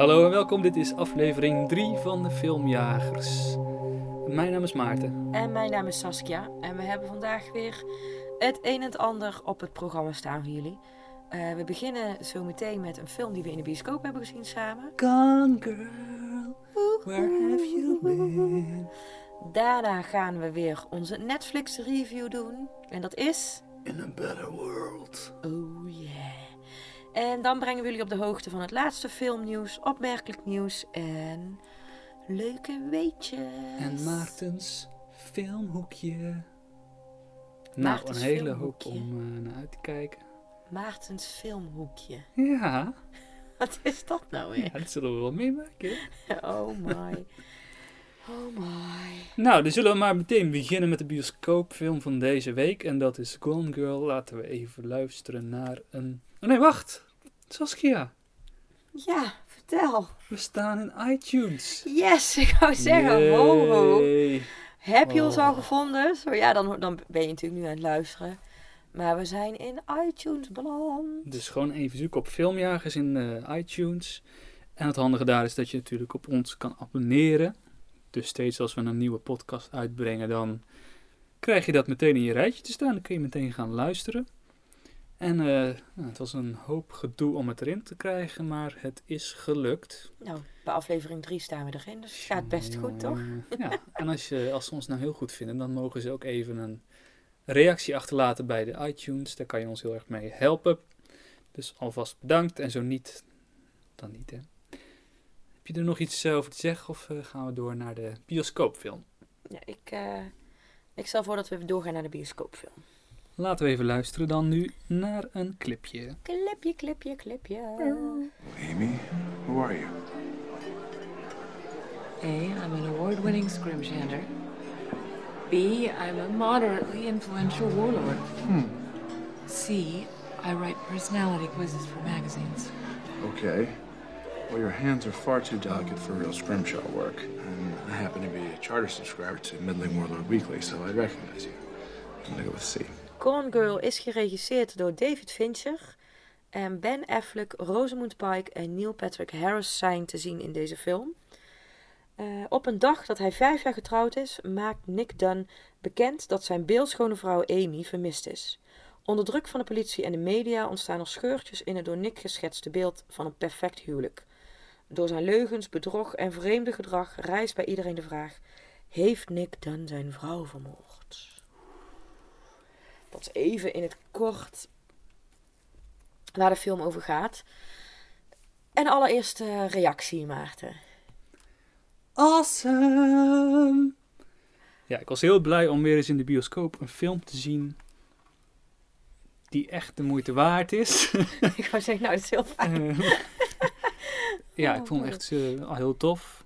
Hallo en welkom, dit is aflevering 3 van de Filmjagers. Mijn naam is Maarten. En mijn naam is Saskia. En we hebben vandaag weer het een en het ander op het programma staan voor jullie. Uh, we beginnen zo meteen met een film die we in de bioscoop hebben gezien samen. Gone girl, where have you been? Daarna gaan we weer onze Netflix review doen. En dat is... In a better world. Oh yeah. En dan brengen we jullie op de hoogte van het laatste filmnieuws, opmerkelijk nieuws en leuke weetjes. En Maartens filmhoekje. Nou, een hele hoop om uh, naar uit te kijken. Maartens filmhoekje. Ja. Wat is dat nou weer? Ja, dat zullen we wel meemaken. oh my. Oh my. Nou, dan zullen we maar meteen beginnen met de bioscoopfilm van deze week. En dat is Gone Girl. Laten we even luisteren naar een... Oh nee, wacht. Saskia. Ja, vertel. We staan in iTunes. Yes, ik wou zeggen, ho ho. Heb je ons al oh. gevonden? Zo, ja, dan, dan ben je natuurlijk nu aan het luisteren. Maar we zijn in iTunes beland. Dus gewoon even zoeken op filmjagers in uh, iTunes. En het handige daar is dat je natuurlijk op ons kan abonneren. Dus steeds als we een nieuwe podcast uitbrengen, dan krijg je dat meteen in je rijtje te staan. Dan kun je meteen gaan luisteren. En uh, nou, het was een hoop gedoe om het erin te krijgen, maar het is gelukt. Nou, bij aflevering 3 staan we erin, dus het gaat best goed, toch? Ja, en als, je, als ze ons nou heel goed vinden, dan mogen ze ook even een reactie achterlaten bij de iTunes. Daar kan je ons heel erg mee helpen. Dus alvast bedankt. En zo niet, dan niet, hè. Heb je er nog iets eh, over te zeggen of uh, gaan we door naar de bioscoopfilm? Ja, ik, uh, ik stel voor dat we doorgaan naar de bioscoopfilm. Laten we even luisteren dan nu naar een clipje. Clipje, clipje, clipje. Amy, who are you? A, I'm an award-winning scrimshander. B, I'm a moderately influential warlord. Hmm. C, I write personality quizzes for magazines. Okay. Well, your hands are far too delicate for real scrimshaw work. And I happen to be a charter subscriber to Middling Warlord Weekly, so I'd recognize you. I'm gonna go with C. Gone Girl is geregisseerd door David Fincher. En Ben Affleck, Rosamund Pike en Neil Patrick Harris zijn te zien in deze film. Uh, op een dag dat hij vijf jaar getrouwd is, maakt Nick Dunn bekend dat zijn beeldschone vrouw Amy vermist is. Onder druk van de politie en de media ontstaan er scheurtjes in het door Nick geschetste beeld van een perfect huwelijk. Door zijn leugens, bedrog en vreemde gedrag rijst bij iedereen de vraag: heeft Nick Dunn zijn vrouw vermoord? Dat is even in het kort waar de film over gaat. En allereerst reactie, Maarten. Awesome! Ja, ik was heel blij om weer eens in de bioscoop een film te zien die echt de moeite waard is. ik wou zeggen, nou, dat is heel fijn. Eh, ja, ik vond het echt uh, heel tof.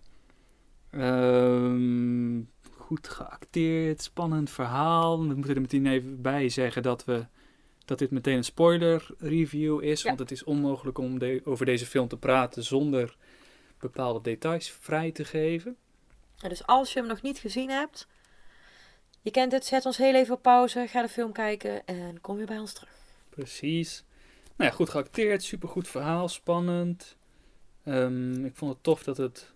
Ehm, goed geacteerd, spannend verhaal. We moeten er meteen even bij zeggen dat, we, dat dit meteen een spoiler review is. Want het is onmogelijk om over deze film te praten zonder bepaalde details vrij te geven. dus als je hem nog niet gezien hebt, je kent het, zet ons heel even op pauze, ga de film kijken en kom weer bij ons terug. Precies. Nou ja, goed geacteerd, supergoed verhaal, spannend. Ehm, ik vond het tof dat het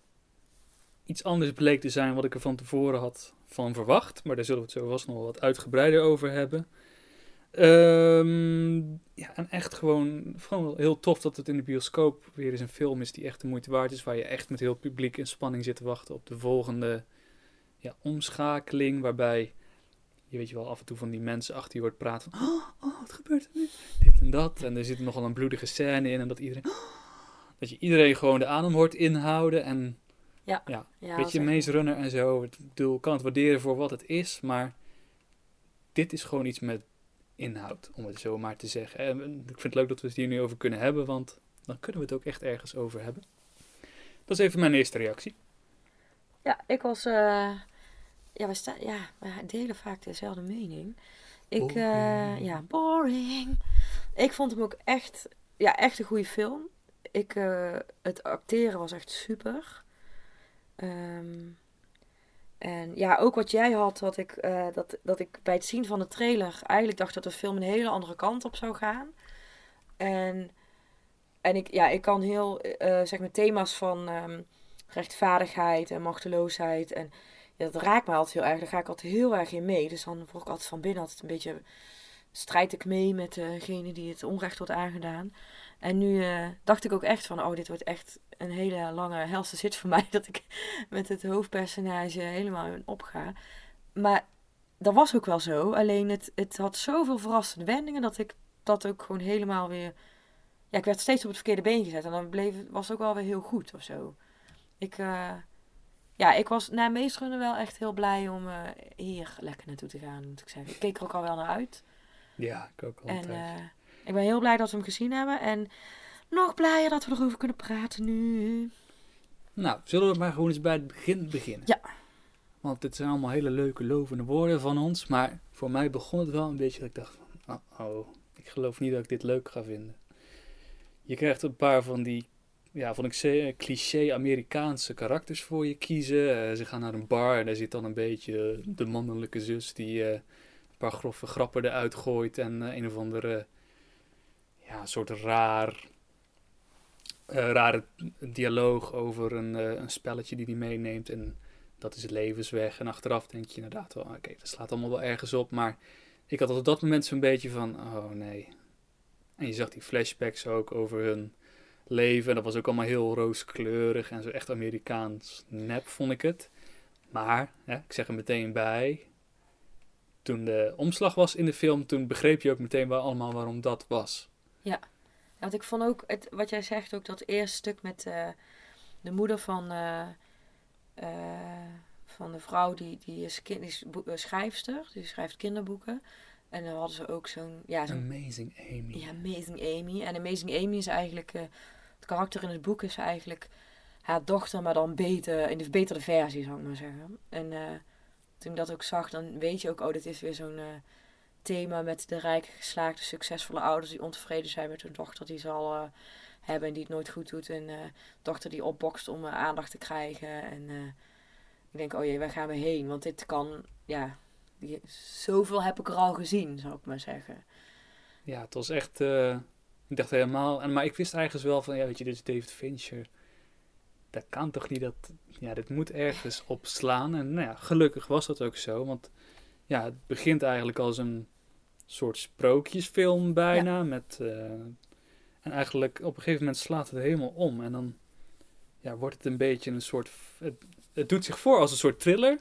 iets anders bleek te zijn wat ik er van tevoren had van verwacht. Maar daar zullen we het zo vast nog wat uitgebreider over hebben. Um, ja, en echt gewoon, gewoon heel tof dat het in de bioscoop weer eens een film is die echt de moeite waard is. Waar je echt met heel publiek in spanning zit te wachten op de volgende ja, omschakeling. Waarbij je weet je wel af en toe van die mensen achter je hoort praten van... Oh, oh wat gebeurt er nu? Dit en dat. En er zit nogal een bloedige scène in. En dat iedereen... dat je iedereen gewoon de adem hoort inhouden. En ja, ja, ja beetje Maze Runner en zo. Ik bedoel, kan het waarderen voor wat het is, maar dit is gewoon iets met inhoud, om het zo maar te zeggen. En ik vind het leuk dat we het hier nu over kunnen hebben, want dan kunnen we het ook echt ergens over hebben. Dat is even mijn eerste reactie. Ja, ik was. Uh, ja, we, staan, ja, we delen vaak dezelfde mening. Ik, uh, ja, boring. Ik vond hem ook echt, ja, echt een goede film. Ik, uh, het acteren was echt super. Um, en ja, ook wat jij had, dat ik, uh, dat, dat ik bij het zien van de trailer eigenlijk dacht dat de film een hele andere kant op zou gaan. En, en ik, ja, ik kan heel, eh, zeg maar, thema's van ehm, rechtvaardigheid en machteloosheid. En dat raakt me altijd heel erg. Daar ga ik altijd heel erg in mee. Dus dan word ik altijd van binnen altijd een beetje strijd ik mee met degene die het onrecht wordt aangedaan. En nu eh, dacht ik ook echt van, oh, dit wordt echt een hele lange helse zit voor mij. Dat ik met het hoofdpersonage helemaal in opga. Maar dat was ook wel zo. Alleen het, het had zoveel verrassende wendingen dat ik dat ook gewoon helemaal weer... Ja, ik werd steeds op het verkeerde been gezet. En dan bleef, was het ook wel weer heel goed of zo. Ik, uh, ja, ik was na meestrunnen wel echt heel blij om uh, hier lekker naartoe te gaan, moet ik zeggen. Ik keek er ook al wel naar uit. Ja, ik ook altijd. En uh, ik ben heel blij dat we hem gezien hebben. En nog blijer dat we erover kunnen praten nu. Nou, zullen we maar gewoon eens bij het begin beginnen? Ja. Want dit zijn allemaal hele leuke, lovende woorden van ons. Maar voor mij begon het wel een beetje dat ik dacht van... Oh, oh ik geloof niet dat ik dit leuk ga vinden. Je krijgt een paar van die, ja, vond ik cliché Amerikaanse karakters voor je kiezen. Uh, ze gaan naar een bar en daar zit dan een beetje de mannelijke zus die uh, een paar grove grappen eruit gooit. En uh, een of andere, ja, soort raar rare dialoog over een, uh, een spelletje die hij meeneemt. En dat is het levensweg. En achteraf denk je inderdaad wel, oké, dat slaat allemaal wel ergens op. Maar ik had op dat moment zo'n beetje van, oh nee. En je zag die flashbacks ook over hun leven. En dat was ook allemaal heel rooskleurig en zo echt Amerikaans nep, vond ik het. Maar, hè, ik zeg er meteen bij, toen de omslag was in de film, toen begreep je ook meteen allemaal waarom dat was. Ja. Want ik vond ook, het, wat jij zegt, ook dat eerste stuk met uh, de moeder van, uh, uh, van de vrouw die, die is, kind, die is schrijfster, die schrijft kinderboeken. En dan hadden ze ook zo'n... Ja, zo Amazing Amy. Ja, Amazing Amy. En Amazing Amy is eigenlijk... het karakter in het boek is eigenlijk haar dochter, maar dan beter, in de betere versie, zou ik maar zeggen. En toen ik dat ook zag, dan weet je ook, oh, dit is weer zo'n thema met de rijke, geslaagde, succesvolle ouders die ontevreden zijn met hun dochter die ze al uh, hebben en die het nooit goed doet. En uh, dochter die opbokst om uh, aandacht te krijgen. En ik denk, oh jee, waar gaan we heen? Want dit kan, ja, zoveel heb ik er al gezien, zou ik maar zeggen. Ja, het was echt, ik dacht helemaal, en, maar ik wist eigenlijk wel van, ja, weet je, dit is David Fincher. Dat kan toch niet, dat, ja, dit moet ergens opslaan. En nou ja, gelukkig was dat ook zo, want ja, het begint eigenlijk als een soort sprookjesfilm bijna. Met, uh, en eigenlijk op een gegeven moment slaat het helemaal om. En dan ja, wordt het een beetje een soort. Het, het doet zich voor als een soort thriller.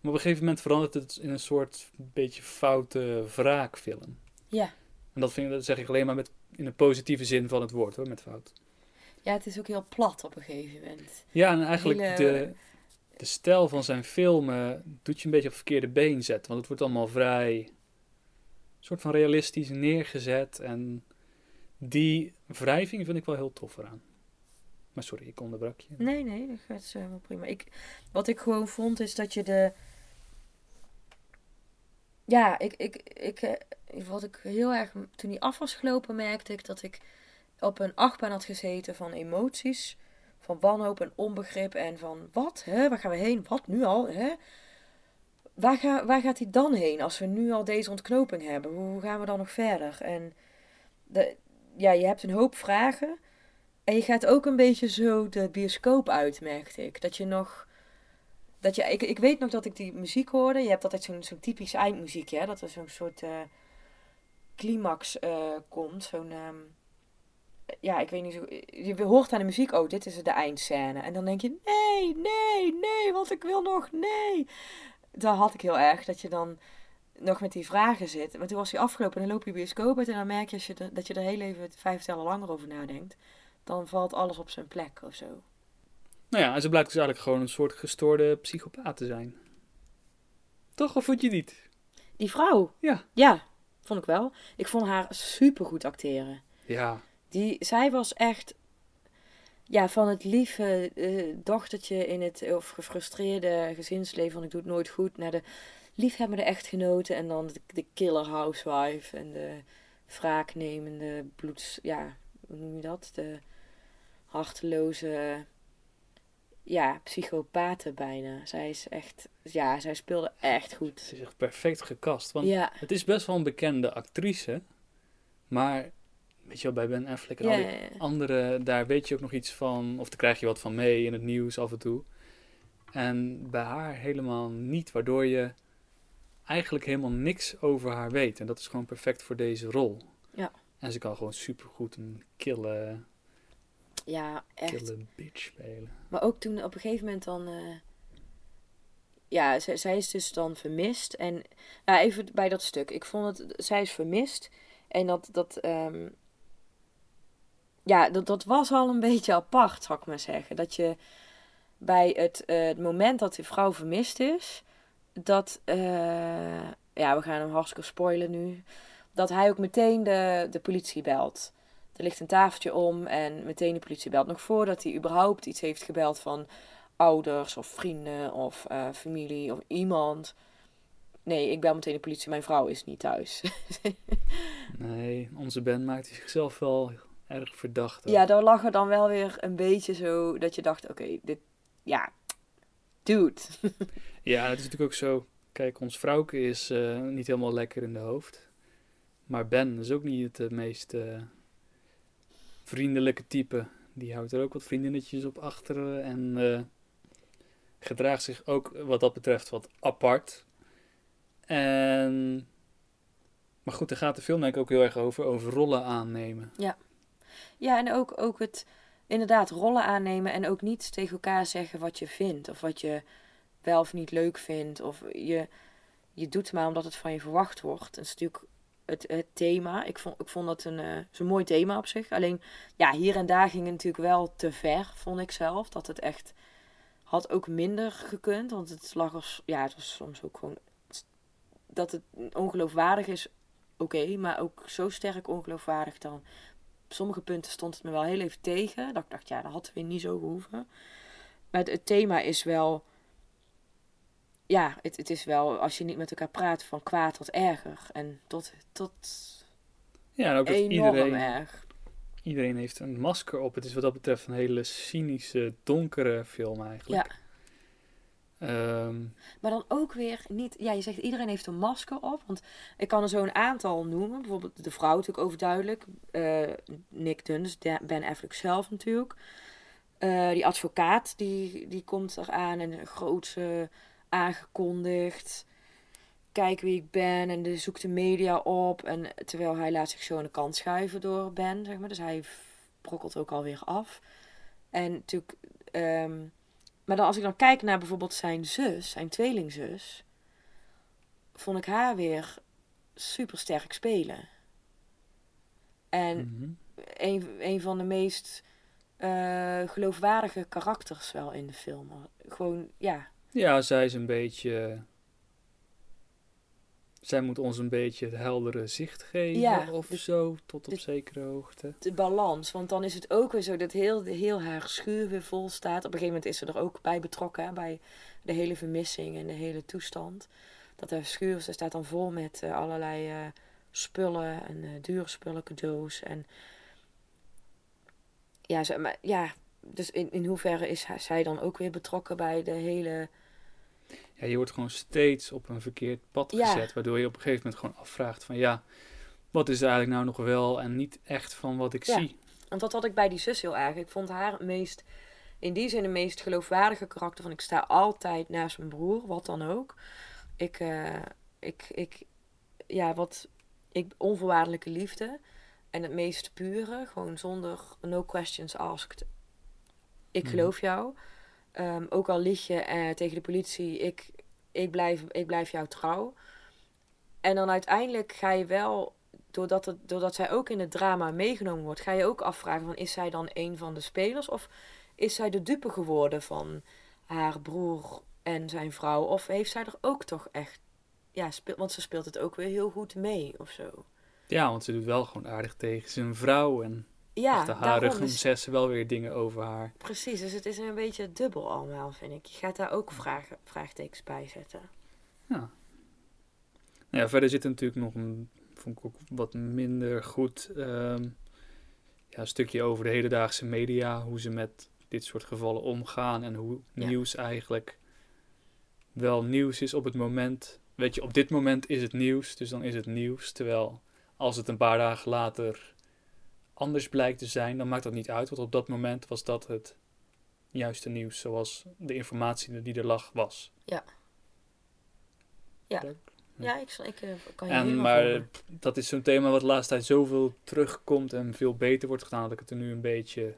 Maar op een gegeven moment verandert het in een soort beetje foute wraakfilm. Ja. En dat, vind ik, dat zeg ik alleen maar met, in een positieve zin van het woord hoor, met fout. Ja, het is ook heel plat op een gegeven moment. Ja, en eigenlijk Hele... de, de stijl van zijn filmen doet je een beetje op verkeerde been zetten. Want het wordt allemaal vrij soort van realistisch neergezet. En die wrijving vind ik wel heel tof eraan. Maar sorry, ik onderbrak je. Nee, nee, dat gaat wel prima. Ik, wat ik gewoon vond is dat je de... Ja, ik, ik, ik, uh, wat ik heel erg... Toen hij af was gelopen merkte ik dat ik op een achtbaan had gezeten van emoties van wanhoop en onbegrip en van wat, hè, waar gaan we heen, wat nu al, hè? Waar, ga, waar gaat hij dan heen als we nu al deze ontknoping hebben? Hoe gaan we dan nog verder? En de, ja, je hebt een hoop vragen en je gaat ook een beetje zo de bioscoop uit, merkte ik. Dat je nog, dat je, ik, ik weet nog dat ik die muziek hoorde. Je hebt altijd zo'n zo'n typisch eindmuziekje, hè? dat er zo'n soort uh, climax uh, komt, zo'n... Um, ja, ik weet niet zo. Je hoort aan de muziek, oh, dit is de eindscène. En dan denk je, nee, nee, nee, want ik wil nog, nee. Daar had ik heel erg, dat je dan nog met die vragen zit. Maar toen was hij afgelopen en dan loop je bioscoop uit en dan merk je, als je de, dat je er heel even vijf tellen langer over nadenkt. Dan valt alles op zijn plek of zo. Nou ja, en ze blijkt dus eigenlijk gewoon een soort gestoorde psychopaat te zijn. Toch, of vond je niet? Die vrouw? Ja. Ja, vond ik wel. Ik vond haar super goed acteren. Ja. Die, zij was echt ja, van het lieve uh, dochtertje in het of gefrustreerde gezinsleven van ik doe het nooit goed naar de liefhebbende echtgenoten en dan de, de killer housewife en de wraaknemende bloeds ja hoe noem je dat? De harteloze ja psychopaten bijna. Zij is echt ja zij speelde echt goed. Ze is echt perfect gekast want ja. het is best wel een bekende actrice maar weet je wel, bij Ben Affleck en Ja, al die ja, ja. andere, daar weet je ook nog iets van, of daar krijg je wat van mee in het nieuws af en toe. En bij haar helemaal niet, waardoor je eigenlijk helemaal niks over haar weet. En dat is gewoon perfect voor deze rol. Ja. En ze kan gewoon supergoed een kille, Ja, echt. kille bitch spelen. Maar ook toen op een gegeven moment dan. eh, ja, zij, zij is dus dan vermist. En nou, even bij dat stuk. Ik vond het. Zij is vermist. En dat. dat ehm, ja, dat, dat was al een beetje apart, zou ik maar zeggen. Dat je bij het, eh, het moment dat die vrouw vermist is. Dat. eh, ja, we gaan hem hartstikke spoilen nu. Dat hij ook meteen de, de politie belt. Er ligt een tafeltje om en meteen de politie belt. Nog voordat hij überhaupt iets heeft gebeld van ouders of vrienden of eh, familie of iemand. Nee, ik bel meteen de politie, mijn vrouw is niet thuis. Nee, onze band maakt zichzelf wel erg verdacht. ja, daar lag er dan wel weer een beetje zo dat je dacht, oké, dit, ja, dude. Ja, het is natuurlijk ook zo. Kijk, ons vrouwke is eh, niet helemaal lekker in de hoofd. Maar Ben is ook niet het eh, meest eh, vriendelijke type. Die houdt er ook wat vriendinnetjes op achter en gedraagt zich ook wat dat betreft wat apart. En... Maar goed, daar gaat de film denk ik ook heel erg over, over rollen aannemen. Ja, en ook, ook het inderdaad rollen aannemen en ook niet tegen elkaar zeggen wat je vindt of wat je wel of niet leuk vindt. Of je, je doet maar omdat het van je verwacht wordt. Dat is natuurlijk het, het thema. Ik vond, ik vond dat een, eh, mooi thema op zich. Alleen, ja, hier en daar ging het natuurlijk wel te ver, vond ik zelf. Dat het echt had ook minder gekund. Want het lag als, ja, het was soms ook gewoon, dat het ongeloofwaardig is, oké. maar ook zo sterk ongeloofwaardig dan sommige punten stond het me wel heel even tegen. Dat ik dacht, ja, dat had weer niet zo gehoeven. Maar het, het thema is wel... Ja, het, het is wel, als je niet met elkaar praat, van kwaad tot erger. En tot, tot Ja, en ook dat iedereen, erg. iedereen heeft een masker op. Het is wat dat betreft een hele cynische, donkere film eigenlijk. Ja, Ehm, maar dan ook weer niet... Ja, je zegt iedereen heeft een masker op. Want ik kan er zo een aantal noemen. Bijvoorbeeld de vrouw natuurlijk overduidelijk. eh, Nick Dunst, Da- Ben Affleck zelf natuurlijk. Eh, die advocaat, die, die komt eraan en grootse aangekondigd. Kijk wie ik ben en de, zoekt de media op. En terwijl hij laat zich zo aan de kant schuiven door Ben, zeg maar. Dus hij brokkelt ook alweer af. En natuurlijk... ehm, maar dan als ik dan kijk naar bijvoorbeeld zijn zus, zijn tweelingzus, vond ik haar weer super sterk spelen. En mhm. een, een van de meest eh, geloofwaardige karakters wel in de film. Gewoon, ja, Ja, zij is een beetje. Zij moet ons een beetje het heldere zicht geven Ja, of dus- zo, tot op zekere hoogte. de balans. Want dan is het ook weer zo dat heel, heel haar schuur weer vol staat. Op een gegeven moment is ze er ook bij betrokken, bij de hele vermissing en de hele toestand. Dat haar schuur, ze staat dan vol met eh, allerlei eh, spullen en eh, dure spullen, cadeaus. En ja, ze, maar, ja dus in, in hoeverre is zij dan ook weer betrokken bij de hele... Ja, je wordt gewoon steeds op een verkeerd pad Ja. gezet, waardoor je op een gegeven moment gewoon afvraagt van ja, wat is er eigenlijk nou nog wel en niet echt van wat ik Ja. zie. Want dat had ik bij die zus heel erg. Ik vond haar het meest, in die zin de meest geloofwaardige karakter. Van ik sta altijd naast mijn broer, wat dan ook. Ik, eh, ik, ik, ja, wat, ik, onvoorwaardelijke liefde. En het meest pure, gewoon zonder no questions asked. Ik Mhm. geloof jou. Ehm, ook al lieg je eh, tegen de politie, ik, ik, blijf, ik blijf jou trouw. En dan uiteindelijk ga je wel doordat, het, doordat zij ook in het drama meegenomen wordt, ga je ook afvragen: van, is zij dan een van de spelers? Of is zij de dupe geworden van haar broer en zijn vrouw? Of heeft zij er ook toch echt. Ja, want ze speelt het ook weer heel goed mee of zo. Ja, want ze doet wel gewoon aardig tegen zijn vrouw en Ja, achter haar rug ze wel weer dingen over haar. precies. Dus het is een beetje dubbel allemaal, vind ik. Je gaat daar ook vragen, vraagtekens bij zetten. Ja. Nou ja, verder zit er natuurlijk nog een, vond ik ook wat minder goed, ehm, ja, een stukje over de hedendaagse media, hoe ze met dit soort gevallen omgaan en hoe Ja. nieuws eigenlijk wel nieuws is op het moment. Weet je, op dit moment is het nieuws, dus dan is het nieuws. Terwijl als het een paar dagen later anders blijkt te zijn, dan maakt dat niet uit. Want op dat moment was dat het juiste nieuws, zoals de informatie die er lag was. Ja. Ja. Ja, ik, ik eh, kan je En, maar dat is zo'n thema wat de laatste tijd zoveel terugkomt en veel beter wordt gedaan, dat ik het er nu een beetje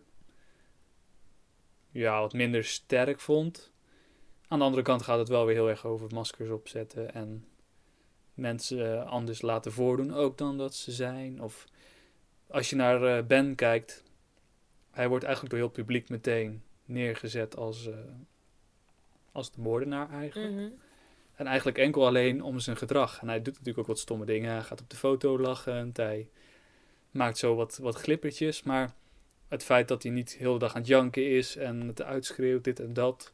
ja, wat minder sterk vond. Aan de andere kant gaat het wel weer heel erg over maskers opzetten en mensen anders laten voordoen ook dan dat ze zijn. Of als je naar eh, Ben kijkt, hij wordt eigenlijk door heel het publiek meteen neergezet als, eh, als de moordenaar eigenlijk. Mhm. En eigenlijk enkel alleen om zijn gedrag. En hij doet natuurlijk ook wat stomme dingen. Hij gaat op de foto lachen. Hij maakt zo wat, wat glippertjes. Maar het feit dat hij niet heel de dag aan het janken is en het uitschreeuwt, dit en dat,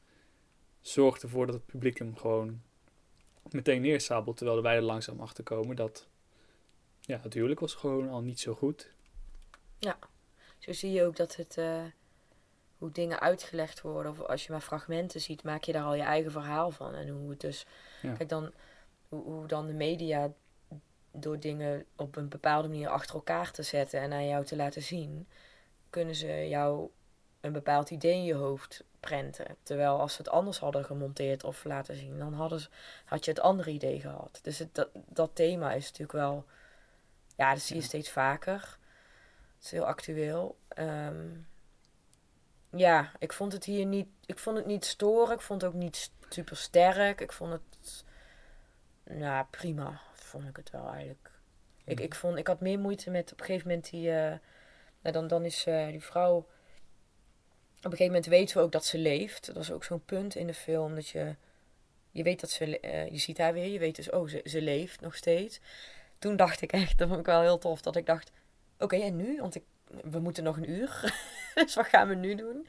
zorgt ervoor dat het publiek hem gewoon meteen neersabelt. Terwijl wij er langzaam achter komen dat ja, het huwelijk was gewoon al niet zo goed. Zo zie je ook dat het, eh, hoe dingen uitgelegd worden, of als je maar fragmenten ziet, maak je daar al je eigen verhaal van. En hoe het dus, Ja. kijk dan, hoe, hoe dan de media door dingen op een bepaalde manier achter elkaar te zetten en aan jou te laten zien, kunnen ze jou een bepaald idee in je hoofd prenten. Terwijl als ze het anders hadden gemonteerd of laten zien, dan hadden ze, had je het andere idee gehad. Dus het, dat, dat thema is natuurlijk wel, ja, dat zie je Ja. steeds vaker. Het is heel actueel. Ehm, ja, ik vond het hier niet, ik vond het niet storen. Ik vond het ook niet super sterk. Ik vond het, nou prima, vond ik het wel eigenlijk. Ik, ik, vond, ik had meer moeite met op een gegeven moment die, eh, nou, dan, dan is eh, die vrouw, op een gegeven moment weten we ook dat ze leeft. Dat is ook zo'n punt in de film, dat je, je weet dat ze, eh, je ziet haar weer, je weet dus, oh, ze, ze leeft nog steeds. Toen dacht ik echt, dat vond ik wel heel tof, dat ik dacht, oké, en nu? Want ik, we moeten nog een uur, dus wat gaan we nu doen?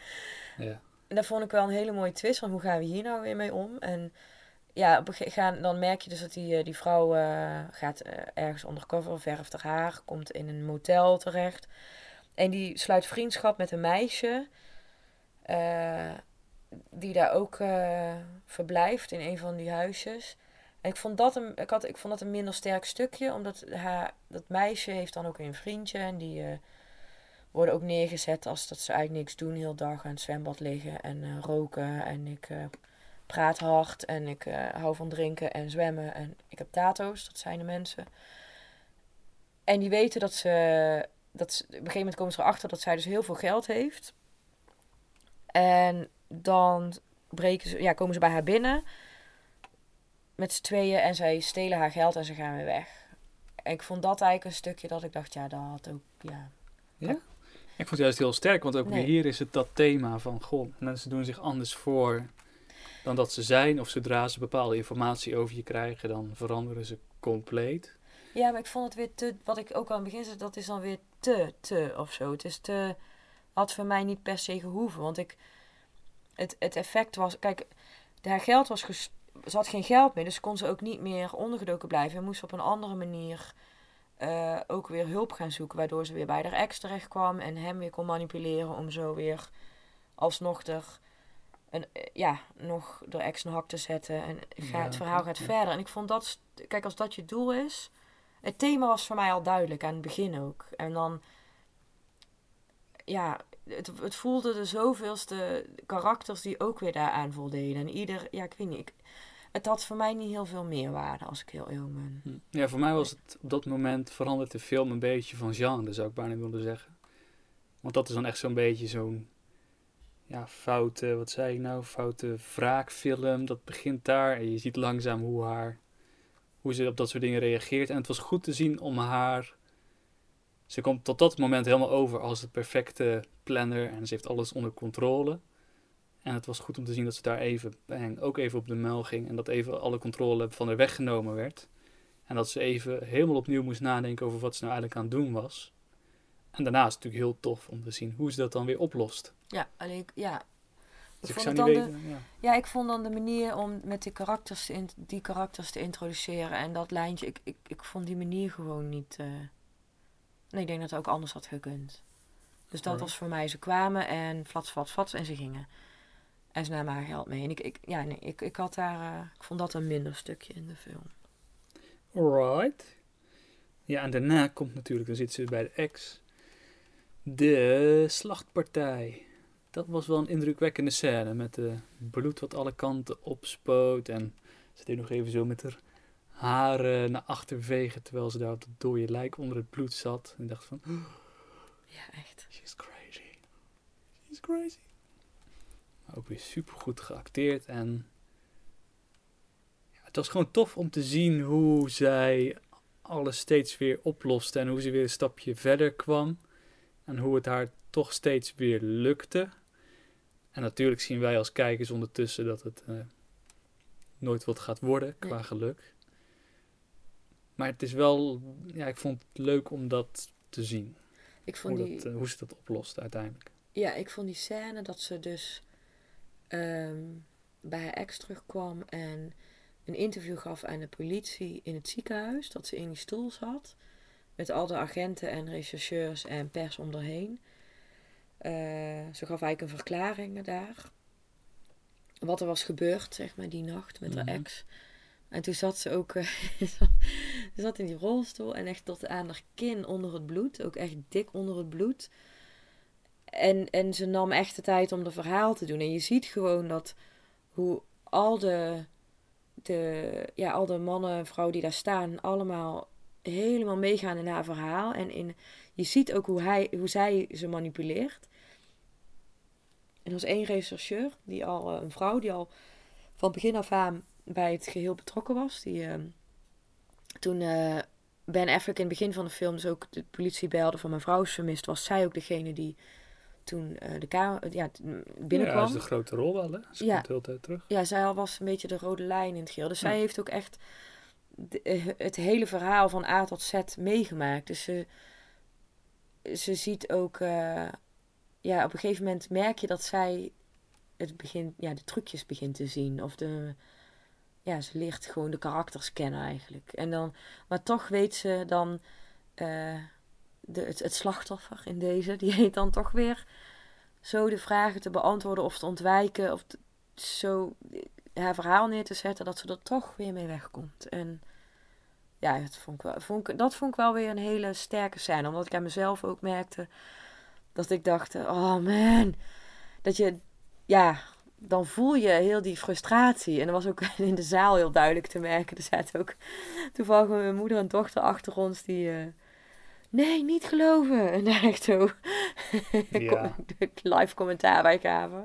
Ja. En dat vond ik wel een hele mooie twist, van hoe gaan we hier nou weer mee om? En ja, op gaan, dan merk je dus dat die, eh, die vrouw eh, gaat eh, ergens undercover, verft haar haar, komt in een motel terecht. En die sluit vriendschap met een meisje, die daar ook verblijft in een van die huisjes. En ik vond, dat een, ik, had, ik vond dat een minder sterk stukje, omdat haar, dat meisje heeft dan ook een vriendje en die eh, worden ook neergezet als dat ze eigenlijk niks doen, heel dag aan het zwembad liggen en eh, roken. En ik eh, praat hard en ik hou van drinken en zwemmen en ik heb tato's, dat zijn de mensen. En die weten dat ze, dat ze, op een gegeven moment komen ze erachter dat zij dus heel veel geld heeft. En dan breken ze, ja, komen ze bij haar binnen met z'n tweeën en zij stelen haar geld en ze gaan weer weg. En ik vond dat eigenlijk een stukje dat ik dacht, ja, dat had ook, ja, Ik vond het juist heel sterk, want ook Nee. weer hier is het dat thema van, goh, mensen doen zich anders voor dan dat ze zijn. Of zodra ze bepaalde informatie over je krijgen, dan veranderen ze compleet. Ja, maar ik vond het weer te, wat ik ook aan het begin zei, dat is dan weer te, te of zo. Het is te, had voor mij niet per se gehoeven. Want ik, het, het effect was, kijk, haar geld was, ges, ze had geen geld meer, dus kon ze ook niet meer ondergedoken blijven. En moest op een andere manier eh, ook weer hulp gaan zoeken, waardoor ze weer bij haar ex terecht kwam en hem weer kon manipuleren om zo weer alsnog er, een, eh, ja, nog de ex een hak te zetten. En ga, Ja, het verhaal gaat ja. verder. En ik vond dat, kijk, als dat je doel is, het thema was voor mij al duidelijk aan het begin ook. En dan, ja, het, het voelde de zoveelste karakters die ook weer daaraan voldeden. En ieder, ja, ik weet niet, ik, het had voor mij niet heel veel meerwaarde als ik heel eerlijk ben. Hm. Ja, voor mij was het op dat moment veranderd de film een beetje van genre, zou ik bijna willen zeggen. Want dat is dan echt zo'n beetje zo'n ja, foute, wat zei ik nou, foute wraakfilm. Dat begint daar en je ziet langzaam hoe haar, hoe ze op dat soort dingen reageert. En het was goed te zien om haar, ze komt tot dat moment helemaal over als het perfecte planner en ze heeft alles onder controle. En het was goed om te zien dat ze daar even, bang, ook even op de muil ging en dat even alle controle van haar weggenomen werd. En dat ze even helemaal opnieuw moest nadenken over wat ze nou eigenlijk aan het doen was. En daarna is het natuurlijk heel tof om te zien hoe ze dat dan weer oplost. Ja, alleen, ik- ja. Dus Ik vond dan weten. Ja. Ja, ik vond dan de manier om met die karakters te, in- die karakters te introduceren en dat lijntje, ik, ik, ik vond die manier gewoon niet. eh, Nee, ik denk dat het ook anders had gekund. Dus dat Alright. was voor mij, ze kwamen en flats, flats, flats en ze gingen. En ze namen haar geld mee. En ik, ik, ja, nee, ik, ik had daar, eh, ik vond dat een minder stukje in de film. Alright. Ja, en daarna komt natuurlijk, dan zit ze bij de ex. De slachtpartij. Dat was wel een indrukwekkende scène met de bloed wat alle kanten opspoot. En ze deed nog even zo met haar haren naar achter vegen terwijl ze daar op het dode lijk onder het bloed zat. En dacht van, Ja, echt. she's crazy. She's crazy. Ook weer super goed geacteerd en ja, het was gewoon tof om te zien hoe zij alles steeds weer oploste en hoe ze weer een stapje verder kwam en hoe het haar toch steeds weer lukte. En natuurlijk zien wij als kijkers ondertussen dat het eh, nooit wat gaat worden qua Nee. geluk. Maar het is wel, ja, ik vond het leuk om dat te zien. Ik vond Hoe, die, dat, eh, hoe ze dat oplost uiteindelijk. Ja, ik vond die scène dat ze dus ehm, bij haar ex terugkwam en een interview gaf aan de politie in het ziekenhuis. Dat ze in die stoel zat. Met al de agenten en rechercheurs en pers om haar heen. Eh, ze gaf eigenlijk een verklaring daar. Wat er was gebeurd, zeg maar, die nacht met Mhm. haar ex. En toen zat ze ook ze zat in die rolstoel en echt tot aan haar kin onder het bloed. Ook echt dik onder het bloed. En, en ze nam echt de tijd om de verhaal te doen. En je ziet gewoon dat hoe al de, de, ja, al de mannen en vrouwen die daar staan, allemaal helemaal meegaan in haar verhaal. En in, je ziet ook hoe, hij, hoe zij ze manipuleert. En er was één rechercheur, die al, eh, een vrouw, die al van begin af aan bij het geheel betrokken was. Die ehm, toen eh, Ben Affleck in het begin van de film dus ook de politie belde van mijn vrouw is vermist, was zij ook degene die toen eh, de kamer, ja, t- binnenkwam. Ja, dat is de grote rol wel, hè? Ze Ja. komt de hele tijd terug. Ja, zij was een beetje de rode lijn in het geheel. Dus Ja. zij heeft ook echt de- eh, het hele verhaal van A tot Z meegemaakt. Dus ze, ze ziet ook... eh, ja, op een gegeven moment merk je dat zij het begint, ja, de trucjes begint te zien. Of de... Ja, ze leert gewoon de karakters kennen eigenlijk. En dan, maar toch weet ze dan... eh, de, het, slachtoffer in deze, die heet dan toch weer zo de vragen te beantwoorden of te ontwijken. Of zo haar verhaal neer te zetten, dat ze er toch weer mee wegkomt. En ja, dat vond, ik wel, vond ik, dat vond ik wel weer een hele sterke scène. Omdat ik aan mezelf ook merkte dat ik dacht, oh man, dat je, ja, dan voel je heel die frustratie. En dat was ook in de zaal heel duidelijk te merken. Er zaten ook toevallig mijn moeder en dochter achter ons die... eh, Nee, niet geloven. En daar echt zo Ja. live commentaar bij gaven.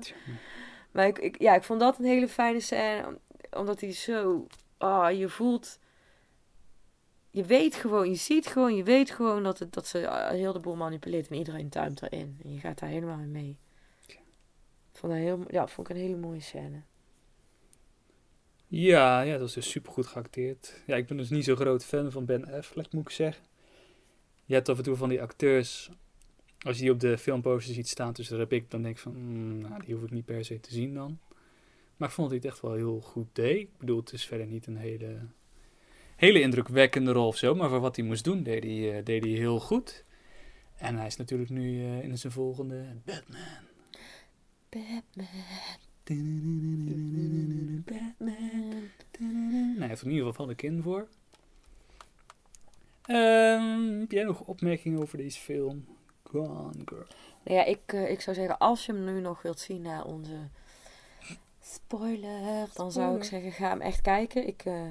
Maar ik, ik, ja, ik vond dat een hele fijne scène. om- Omdat hij zo... Oh, je voelt... Je weet gewoon, je ziet gewoon, je weet gewoon dat, het, dat ze eh, heel de boel manipuleert. En iedereen tuimt erin. En je gaat daar helemaal in mee. Vond dat heel, ja, vond ik een hele mooie scène. Ja, ja, dat was dus super goed geacteerd. Ja, ik ben dus niet zo'n groot fan van Ben Affleck, moet ik zeggen. Je hebt af en toe van die acteurs, als je die op de filmposter ziet staan tussen de ik, dan denk ik van, mm, nou, die hoef ik niet per se te zien dan. Maar ik vond dat hij het echt wel heel goed deed. Ik bedoel, het is verder niet een hele, hele indrukwekkende rol of zo, maar voor wat hij moest doen, deed hij, eh, deed hij heel goed. En hij is natuurlijk nu eh, in zijn volgende Batman. Batman. Batman. Nou, hij heeft in ieder geval van de kin voor. Ehm, heb jij nog opmerkingen over deze film? Gone Girl. Nou ja, ik, eh, ik zou zeggen, als je hem nu nog wilt zien naar onze spoiler, dan zou ik zeggen, ga hem echt kijken. Ik, eh,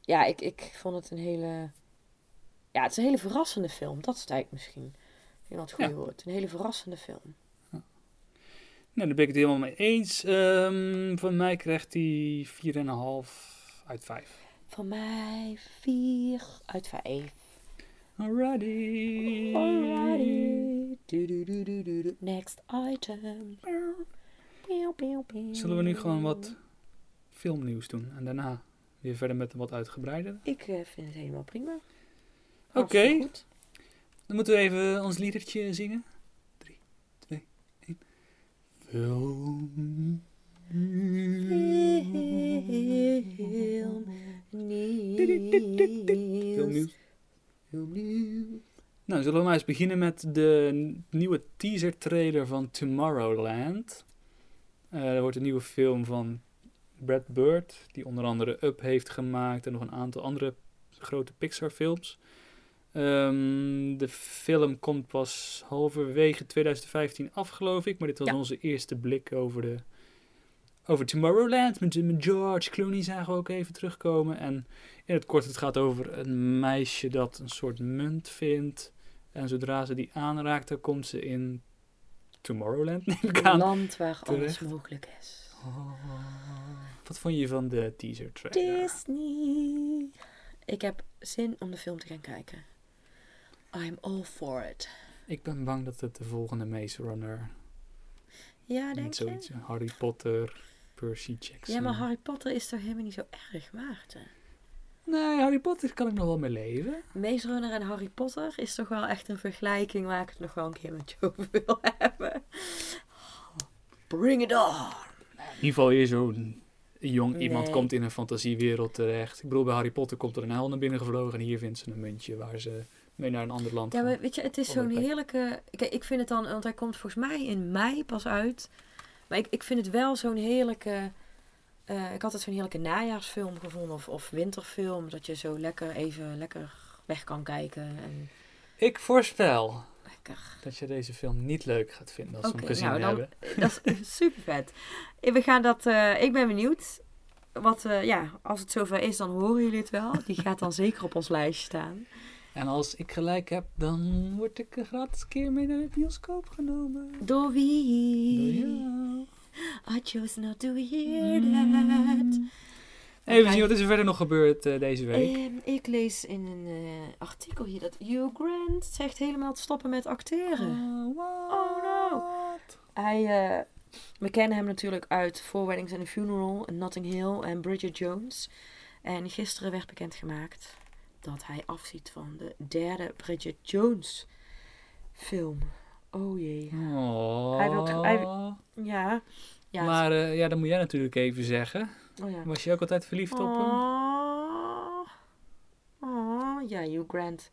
ja, ik, ik vond het een hele, ja, het is een hele verrassende film. Dat eigenlijk misschien. Ik denk dat het goed Ja. woord. Een hele verrassende film. Nou, daar ben ik het helemaal mee eens. Ehm, van mij krijgt hij 4,5 uit 5. Van mij vier uit vijf. Alrighty. Next item. Zullen we nu gewoon wat filmnieuws doen en daarna weer verder met een wat uitgebreider? Ik eh, vind het helemaal prima. Oké. Dan moeten we even ons liedertje zingen. 3, 2, 1. Film. Film Filmnieuws. Nou, zullen we maar eens beginnen met de nieuwe teaser trailer van Tomorrowland. Eh, er wordt een nieuwe film van Brad Bird, die onder andere Up heeft gemaakt en nog een aantal andere grote Pixar films. Ehm, de film komt pas halverwege 2015 af, geloof ik. Maar dit was Ja. onze eerste blik over, de, over Tomorrowland. Met, met George Clooney zagen we ook even terugkomen. En in het kort, het gaat over een meisje dat een soort munt vindt. En zodra ze die aanraakt, dan komt ze in Tomorrowland, neem ik Een aan. land waar alles mogelijk is. Oh. Wat vond je van de teaser trailer? Disney. Ik heb zin om de film te gaan kijken. I'm all for it. Ik ben bang dat het de volgende Maze Runner Ja, denk je? zoiets. Harry Potter, Percy Jackson. Ja, maar Harry Potter is toch helemaal niet zo erg, Maarten? Nee, Harry Potter kan ik nog wel mee leven. Maze Runner en Harry Potter is toch wel echt een vergelijking waar ik het nog wel een keer met je over wil hebben. Bring it on! In ieder geval hier zo'n jong iemand komt in een fantasiewereld terecht. Ik bedoel, bij Harry Potter komt er een hel naar binnen gevlogen en hier vindt ze een muntje waar ze mee naar een ander land Ja, gaan. maar weet je, het is zo'n heerlijke... Kijk, ik vind het dan... Want hij komt volgens mij in mei pas uit. Maar ik, ik vind het wel zo'n heerlijke... eh, ik had het zo'n heerlijke najaarsfilm gevonden. Of, of winterfilm. Dat je zo lekker even lekker weg kan kijken. En Ik voorspel lekker... dat je deze film niet leuk gaat vinden als we hem gezien nou, dan- hebben. Dat is super vet. We gaan dat... eh, ik ben benieuwd. Wat, eh, ja, als het zover is, dan horen jullie het wel. Die gaat dan zeker op ons lijstje staan. En als ik gelijk heb, dan word ik een gratis keer mee naar de bioscoop genomen. Door wie? Door jou. I chose not to hear that. Even zien, wat is er verder nog gebeurd eh, deze week? Ehm, ik lees in een eh, artikel hier dat Hugh Grant zegt helemaal te stoppen met acteren. Oh, no. Hij, eh, we kennen hem natuurlijk uit Four Weddings and a Funeral, Notting Hill en Bridget Jones. En gisteren werd bekendgemaakt dat hij afziet van de derde Bridget Jones film. Oh jee. Oh. Hij wil- hij- Ja. ja maar eh, ja, dan moet jij natuurlijk even zeggen. oh, ja. Was je ook altijd verliefd op hem? Oh. Ja, Hugh Grant.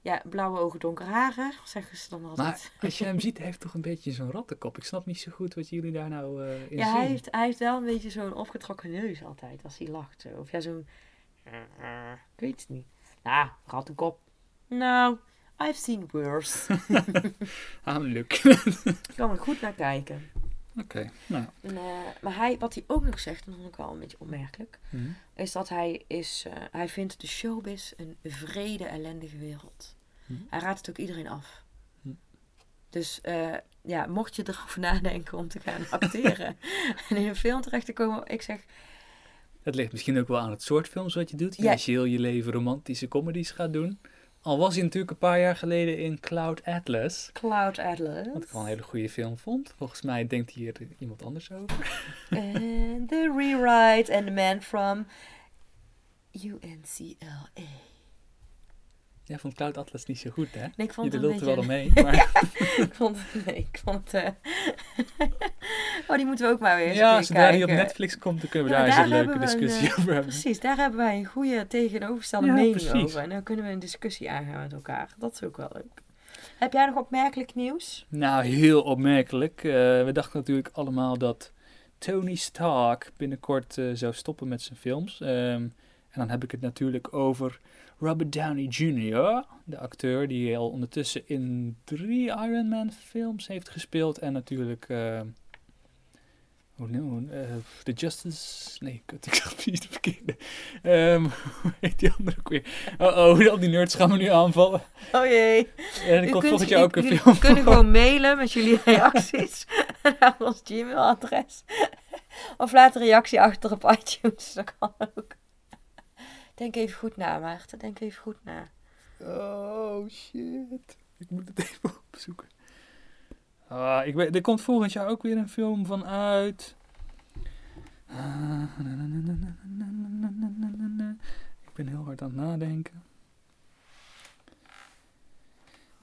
Ja, blauwe ogen, donker haren, zeggen ze dan altijd. Maar als je hem ziet, hij heeft toch een beetje zo'n rattenkop. Ik snap niet zo goed wat jullie daar nou eh, in ja, zien. hij heeft, hij heeft wel een beetje zo'n opgetrokken neus altijd als hij lacht. Zo. Of ja, zo'n... Ik weet het niet. Nou, rattenkop. Nou, I've seen worse. Ah, leuk. Ik kan er goed naar kijken. Oké, nou. En, eh, maar hij, wat hij ook nog zegt, en dat vond ik wel een beetje opmerkelijk, Hm. is dat hij is, eh, hij vindt de showbiz een vrede, ellendige wereld. Hm. Hij raadt het ook iedereen af. Hm. Dus eh, ja, mocht je erover nadenken om te gaan acteren en in een film terecht te komen, ik zeg, Het ligt misschien ook wel aan het soort films wat je doet. Ja. Als je heel je leven romantische comedies gaat doen. Al was hij natuurlijk een paar jaar geleden in Cloud Atlas. Cloud Atlas. Wat ik wel een hele goede film vond. Volgens mij denkt hier iemand anders over. And the rewrite and the man from UNCLA. Jij vond Cloud Atlas niet zo goed, hè? Nee, ik vond je het een er wel omheen. Maar ik vond het... Nee, ik vond het... eh, oh, die moeten we ook maar weer eens ja, zodra die op. Netflix komt, dan kunnen we Ja, daar eens een leuke een, discussie eh, over hebben. Precies, daar hebben wij een goede tegenovergestelde Ja, mening precies. over. En dan kunnen we een discussie aangaan met elkaar. Dat is ook wel leuk. Heb jij nog opmerkelijk nieuws? Nou, heel opmerkelijk. Eh, we dachten natuurlijk allemaal dat Tony Stark binnenkort zou stoppen met zijn films. Ehm, en dan heb ik het natuurlijk over Robert Downey Jr., de acteur die al ondertussen in drie Iron Man films heeft gespeeld. En natuurlijk... eh, hoe we hem? Eh, The Justice... Nee, kut, ik zag precies de verkeerde. Ehm, hoe heet die andere ook weer? Oh, oh, al die nerds gaan me nu aanvallen. Oh jee. En komt kunt- volgend jaar ook een film. kunnen gewoon mailen met jullie reacties naar ons Gmail-adres. Of laat een reactie achter op iTunes. Dat kan ook. Denk even goed na, Maarten. Denk even goed na. Oh, shit. Ik moet het even opzoeken. Ah, ik weet, er komt volgend jaar ook weer een film van uit. Ik ben heel hard aan het nadenken.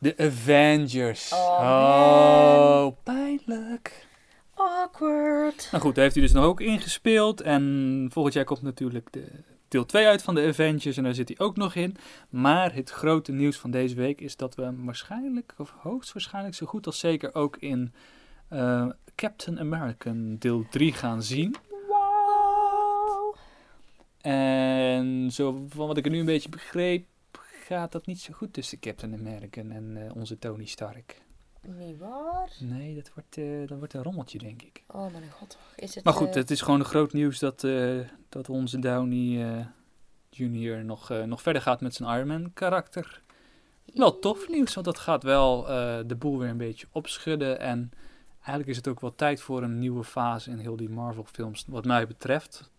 The Avengers. Oh, oh pijnlijk. Awkward. Nou goed, daar heeft hij dus nog ook ingespeeld. En volgend jaar komt natuurlijk de deel 2 uit van de Avengers. En daar zit hij ook nog in. Maar het grote nieuws van deze week is dat we hem waarschijnlijk, of hoogstwaarschijnlijk zo goed als zeker ook in eh, Captain American deel 3 gaan zien. Wow. En zo van wat ik er nu een beetje begreep, gaat dat niet zo goed tussen Captain America en eh, onze Tony Stark. Niet waar? Nee, dat wordt, eh, dat wordt een rommeltje, denk ik. Oh mijn god. Is het, Maar goed, eh, het is gewoon een groot nieuws dat, eh, dat onze Downey Jr. Nog, nog verder gaat met zijn Iron Man karakter. Wel tof nieuws, want dat gaat wel de boel weer een beetje opschudden. En eigenlijk is het ook wel tijd voor een nieuwe fase in heel die Marvel films, wat mij betreft.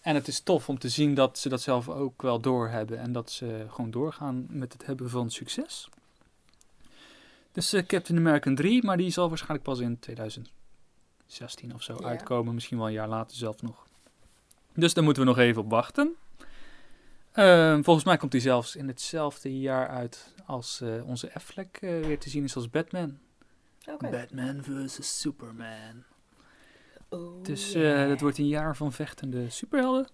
En het is tof om te zien dat ze dat zelf ook wel doorhebben. En dat ze gewoon doorgaan met het hebben van succes. Dus eh, Captain America 3, maar die zal waarschijnlijk pas in 2016 of zo Ja. uitkomen. Misschien wel een jaar later zelf nog. Dus daar moeten we nog even op wachten. Ehm, volgens mij komt hij zelfs in hetzelfde jaar uit als eh, onze Affleck eh, weer te zien is als Batman. Batman vs. Superman. Oh, Dus yeah. dat wordt een jaar van vechtende superhelden.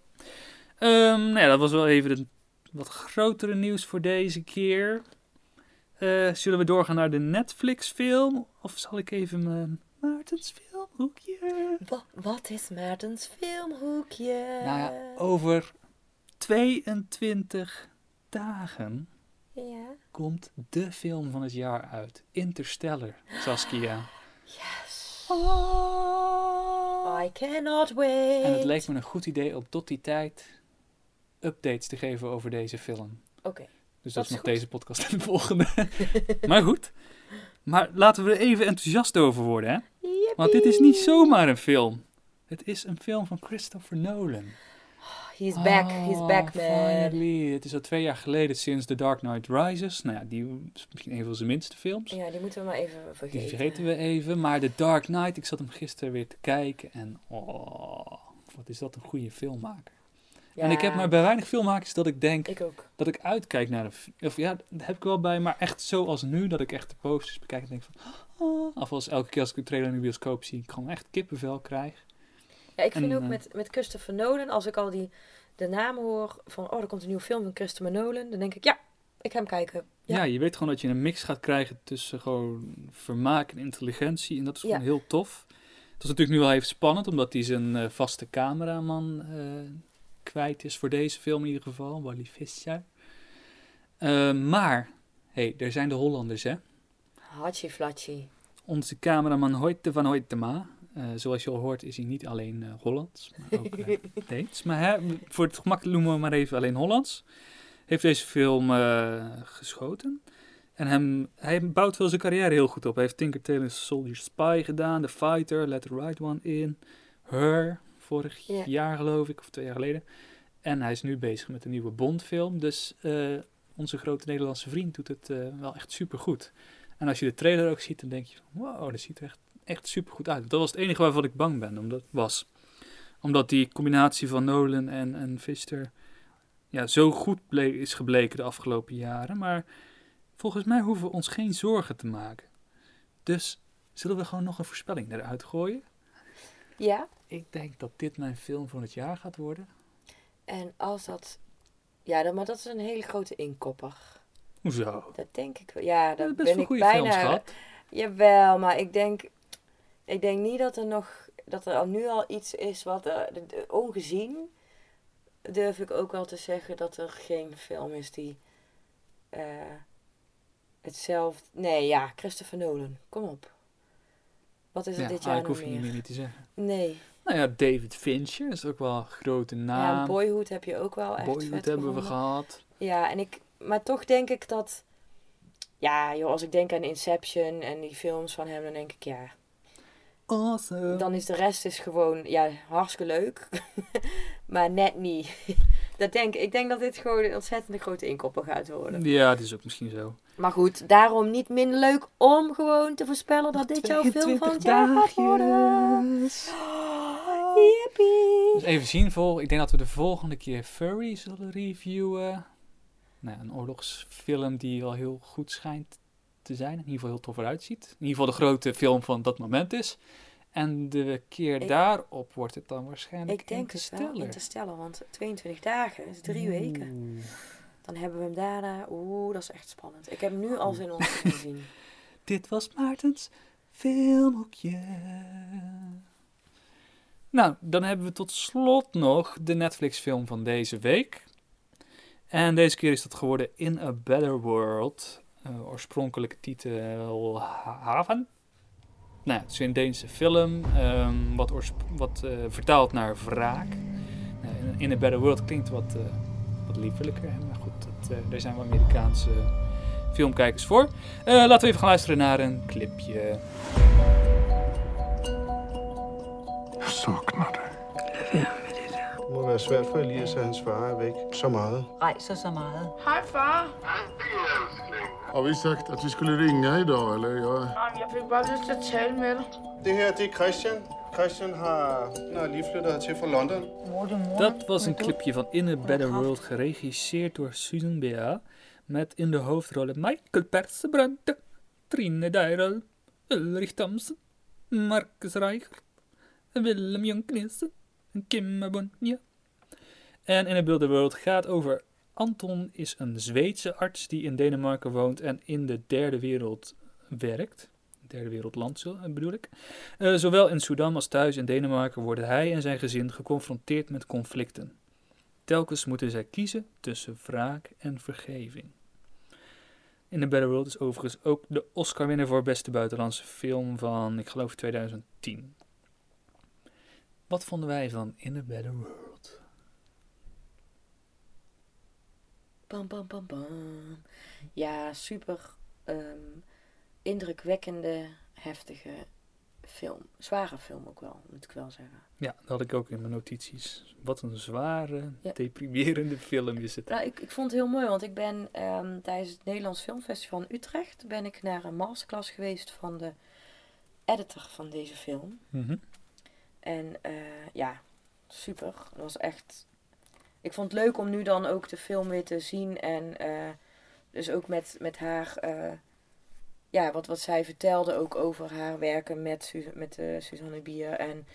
Ehm, nou ja, dat was wel even het wat grotere nieuws voor deze keer. Eh, zullen we doorgaan naar de Netflix film? Of zal ik even mijn Maartens filmhoekje? Wa- wat is Maartens filmhoekje? Nou ja, over 22 dagen Ja. komt de film van het jaar uit. Interstellar, Saskia. Yes. Oh. I cannot wait. En het leek me een goed idee om tot die tijd updates te geven over deze film. Oké. Dus dat, Dat is nog goed. deze podcast en de volgende. maar goed. Maar laten we er even enthousiast over worden, hè? Want dit is niet zomaar een film. Het is een film van Christopher Nolan. He's back. He's Oh, back, man. Finally. Het is al twee jaar geleden sinds The Dark Knight Rises. Nou ja, die is misschien een van zijn minste films. Ja, die moeten we maar even vergeten. Die vergeten we even. Maar The Dark Knight, ik zat hem gisteren weer te kijken. En oh, wat is dat een goede filmmaker. Ja, En ik heb maar bij weinig filmmakers dat ik denk Ik dat ik uitkijk naar een Of ja, dat heb ik wel bij, maar echt zoals nu, dat ik echt de posters bekijk en denk van... Oh, of als elke keer als ik een trailer in de bioscoop zie, ik gewoon echt kippenvel krijg. Ja, ik vind En, ook eh, met, met Christopher Nolan, als ik al die, de namen hoor van, oh, er komt een nieuwe film van Christopher Nolan, dan denk ik, ja, ik ga hem kijken. Ja. Ja. je weet gewoon dat je een mix gaat krijgen tussen gewoon vermaak en intelligentie. En dat is Ja. gewoon heel tof. Het is natuurlijk nu wel even spannend, omdat hij zijn eh, vaste cameraman eh, kwijt is voor deze film in ieder geval, Wally Fischer. Eh, maar, hey, er zijn de Hollanders, hè? Hachi flatchi. Onze cameraman Hoyte van Hoytema. eh zoals je al hoort is hij niet alleen eh, Hollands, maar ook Deens. Maar hè, voor het gemak noemen we maar even alleen Hollands. Heeft deze film geschoten. En hem, hij bouwt wel zijn carrière heel goed op. Hij heeft Tinker Tailor Soldier Spy gedaan. The Fighter, Let the Right One In. Her, vorig Ja. jaar geloof ik, of twee jaar geleden. En hij is nu bezig met een nieuwe Bond-film. Dus eh, onze grote Nederlandse vriend doet het eh, wel echt super goed. En als je de trailer ook ziet, dan denk je wow, dat ziet er echt, echt super goed uit. Dat was het enige waarvan ik bang ben, omdat, was. Omdat die combinatie van Nolan en, en Fister ja, zo goed is gebleken de afgelopen jaren. Maar volgens mij hoeven we ons geen zorgen te maken. Dus zullen we gewoon nog een voorspelling eruit gooien? Ja, Ik denk dat dit mijn film van het jaar gaat worden. en als dat... Ja, dan, maar dat is een hele grote inkopper. Hoezo? Dat denk ik wel. Ja, dat ben ik goede bijna... films gehad. Jawel, maar ik denk, ik denk niet dat er nog, dat er al nu al iets is wat, eh, de- de- ongezien, durf ik ook wel te zeggen dat er geen film is die eh, hetzelfde, nee ja, Christopher Nolan, kom op. Wat is er Ja, dit ah, jaar ik hoef je niet meer? te zeggen. Nee, Nou ja, David Fincher is ook wel een grote ja, naam. Boyhood heb je ook wel echt Boyhood vet hebben we gehad. Ja, en ik, maar toch denk ik dat, ja joh, als ik denk aan Inception en die films van hem, dan denk ik ja, Awesome. Dan is de rest is gewoon, ja, hartstikke leuk. maar net niet. Dat denk, ik denk dat dit gewoon een ontzettende grote inkopper gaat worden. Ja, dat is ook misschien zo. Maar goed, daarom niet minder leuk om gewoon te voorspellen dat dit jouw film van het jaar gaat worden. Yippie. Dus even zien, vol. ik denk dat we de volgende keer Furry zullen reviewen. Nou, een oorlogsfilm die wel heel goed schijnt te zijn. In ieder geval heel tof eruit ziet. In ieder geval de grote film van dat moment is. En de keer Ik- daarop wordt het dan waarschijnlijk Ik denk het wel, Interstellar. Interstellar, want 22 dagen is drie weken. Dan hebben we hem daarna, oeh, dat is echt spannend. Ik heb nu al zin om te zien. Dit was Maartens filmhoekje. Nou, dan hebben we tot slot nog de Netflix film van deze week. En deze keer is dat geworden In a Better World. Uh, oorspronkelijke titel Haven. Nou, het is een Deense film, um, wat, wat uh, vertaald naar wraak. Uh, in a Better World klinkt wat, uh, wat liefelijker, maar goed, dat, daar zijn we Amerikaanse filmkijkers voor. laten we even gaan luisteren naar een clipje. Jeg savner dig. Lad være med det der. Det må være svært for Elias, at hans far er væk så meget. Rejser så meget. Hej far. Har vi sagt, at vi skulle ringe idag, eller? Jeg... Jeg fik bare lyst til at tale med dig. Det her, det er Christian. Christian har, har lige flyttet til fra London. Dat was een clipje van In a Better World, geregisseerd door Susan Bea. Met in de hoofdrollen Michael Persbrandt, Trine Dyrel, Ulrich Thompson, Marcus Reichert, Willem Jonknissen en Kim Bonja. En In a Better World gaat over Anton is een Zweedse arts die in Denemarken woont en in de derde wereld werkt. Derde wereldland bedoel ik. Uh, zowel in Sudan als thuis in Denemarken worden hij en zijn gezin geconfronteerd met conflicten. Telkens moeten zij kiezen tussen wraak en vergeving. In The Better World is overigens ook de Oscar-winnaar voor beste buitenlandse film van, ik geloof, 2010. Wat vonden wij van In a Better World? Bam, bam, bam, bam. Ja, super um, indrukwekkende, heftige film. Zware film ook wel, moet ik wel zeggen. Ja, dat had ik ook in mijn notities. Wat een zware, ja. deprimerende film is het. Nou, ik, ik vond het heel mooi, want ik ben um, tijdens het Nederlands Filmfestival in Utrecht... ben ik naar een masterclass geweest van de editor van deze film. Mm -hmm. En uh, ja, super. Dat was echt ik vond het leuk om nu dan ook de film weer te zien. En uh, dus ook met, met haar, uh, ja, wat, wat zij vertelde ook over haar werken met, Su met uh, Suzanne Bier en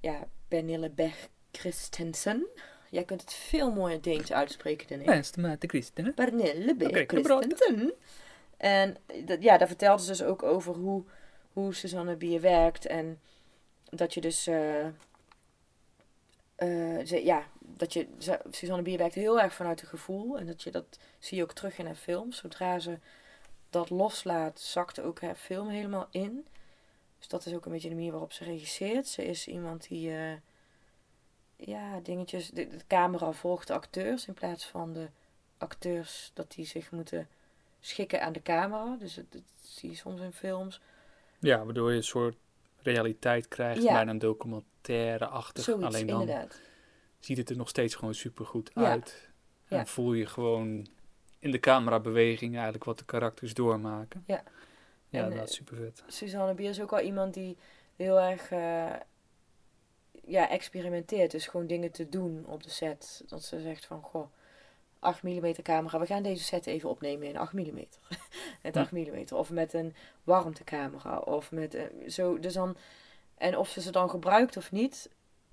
ja, Pernille Bech Christensen. Jij kunt het veel mooier Deens uitspreken dan ik. Beste maat Christen. Pernille Bech Christensen. En dat, ja, daar vertelde ze dus ook over hoe, hoe Suzanne Bier werkt. En dat je dus... Ze, ja, dat je, Suzanne Bier werkt heel erg vanuit het gevoel. En dat, je, dat zie je ook terug in haar films. Zodra ze dat loslaat, zakt ook haar film helemaal in. Dus dat is ook een beetje de manier waarop ze regisseert. Ze is iemand die, uh, ja, dingetjes, de, de, camera volgt de acteurs in plaats van de acteurs dat die zich moeten schikken aan de camera. Dus dat, dat zie je soms in films. Ja, waardoor je een soort realiteit krijgt, ja. bijna een documentaire-achtig. Alleen dan inderdaad. ziet het er nog steeds gewoon supergoed ja. uit. En ja. voel je gewoon in de camerabeweging eigenlijk wat de karakters doormaken. Ja. Ja, en, dat is super vet. Suzanne Bier is ook wel iemand die heel erg uh, ja, experimenteert. Dus gewoon dingen te doen op de set. Dat ze zegt van, goh, 8 mm camera. We gaan deze set even opnemen in 8 mm. met 8 mm. Of met een warmtecamera. Of met een, zo. Dus dan, en of ze ze dan gebruikt of niet,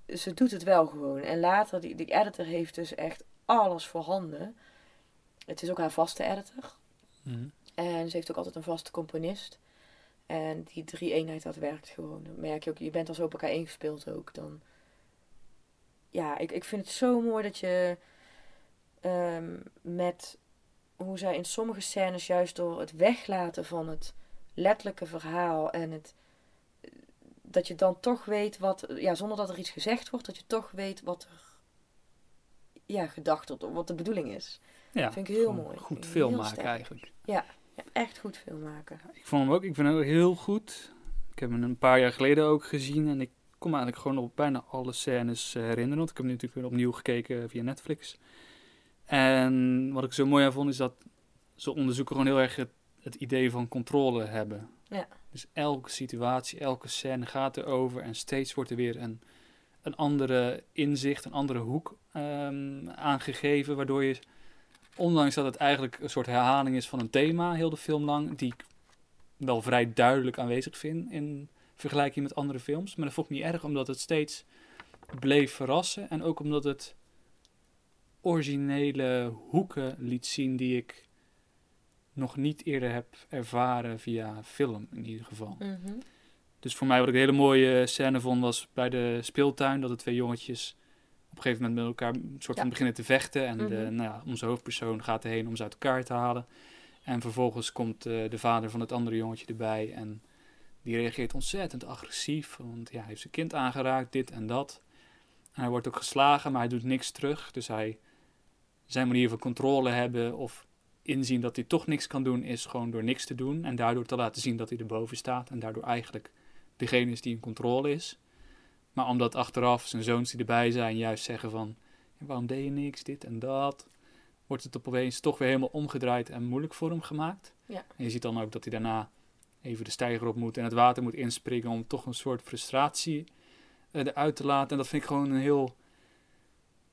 ze doet het wel gewoon. En later, die, die editor heeft dus echt alles voorhanden. Het is ook haar vaste editor. Mm. En ze heeft ook altijd een vaste componist. En die drie eenheid, dat werkt gewoon. Dan merk je ook, je bent al zo op elkaar ingespeeld ook. Dan, ja, ik, ik vind het zo mooi dat je um, met hoe zij in sommige scènes juist door het weglaten van het letterlijke verhaal en het dat je dan toch weet wat, ja, zonder dat er iets gezegd wordt, dat je toch weet wat er ja, gedacht wordt, wat de bedoeling is. Ja, dat vind ik heel mooi. Goed film maken eigenlijk. Ja, ja, echt goed film maken. Ik vond hem ook, ik vind hem ook heel goed. Ik heb hem een paar jaar geleden ook gezien en ik kom eigenlijk gewoon op bijna alle scènes eh, herinneren. Want ik heb hem natuurlijk weer opnieuw gekeken via Netflix. En wat ik zo mooi aan vond is dat ze onderzoeken gewoon heel erg het, het idee van controle hebben. Ja. Dus elke situatie, elke scène gaat erover en steeds wordt er weer een, een andere inzicht, een andere hoek um, aangegeven, waardoor je, ondanks dat het eigenlijk een soort herhaling is van een thema, heel de film lang, die ik wel vrij duidelijk aanwezig vind in vergelijking met andere films, maar dat vond ik niet erg, omdat het steeds bleef verrassen en ook omdat het originele hoeken liet zien die ik nog niet eerder heb ervaren via film in ieder geval. Mm-hmm. Dus voor mij wat ik een hele mooie scène vond was bij de speeltuin dat de twee jongetjes een gegeven moment met elkaar een soort van beginnen te vechten. En de, Mhm. nou ja, onze hoofdpersoon gaat erheen om ze uit elkaar te halen. En vervolgens komt eh, de vader van het andere jongetje erbij. En die reageert ontzettend agressief. Want ja, hij heeft zijn kind aangeraakt, dit en dat. En hij wordt ook geslagen, maar hij doet niks terug. Dus hij, zijn manier van controle hebben of inzien dat hij toch niks kan doen, is gewoon door niks te doen. En daardoor te laten zien dat hij erboven staat. En daardoor eigenlijk degene is die in controle is. Maar omdat achteraf zijn zoons die erbij zijn juist zeggen van... "Ja, waarom deed je niks, dit en dat... wordt het op opeens toch weer helemaal omgedraaid en moeilijk voor hem gemaakt. Ja. En je ziet dan ook dat hij daarna even de steiger op moet en het water moet inspringen... om toch een soort frustratie eh, eruit te laten. En dat vind ik gewoon een heel...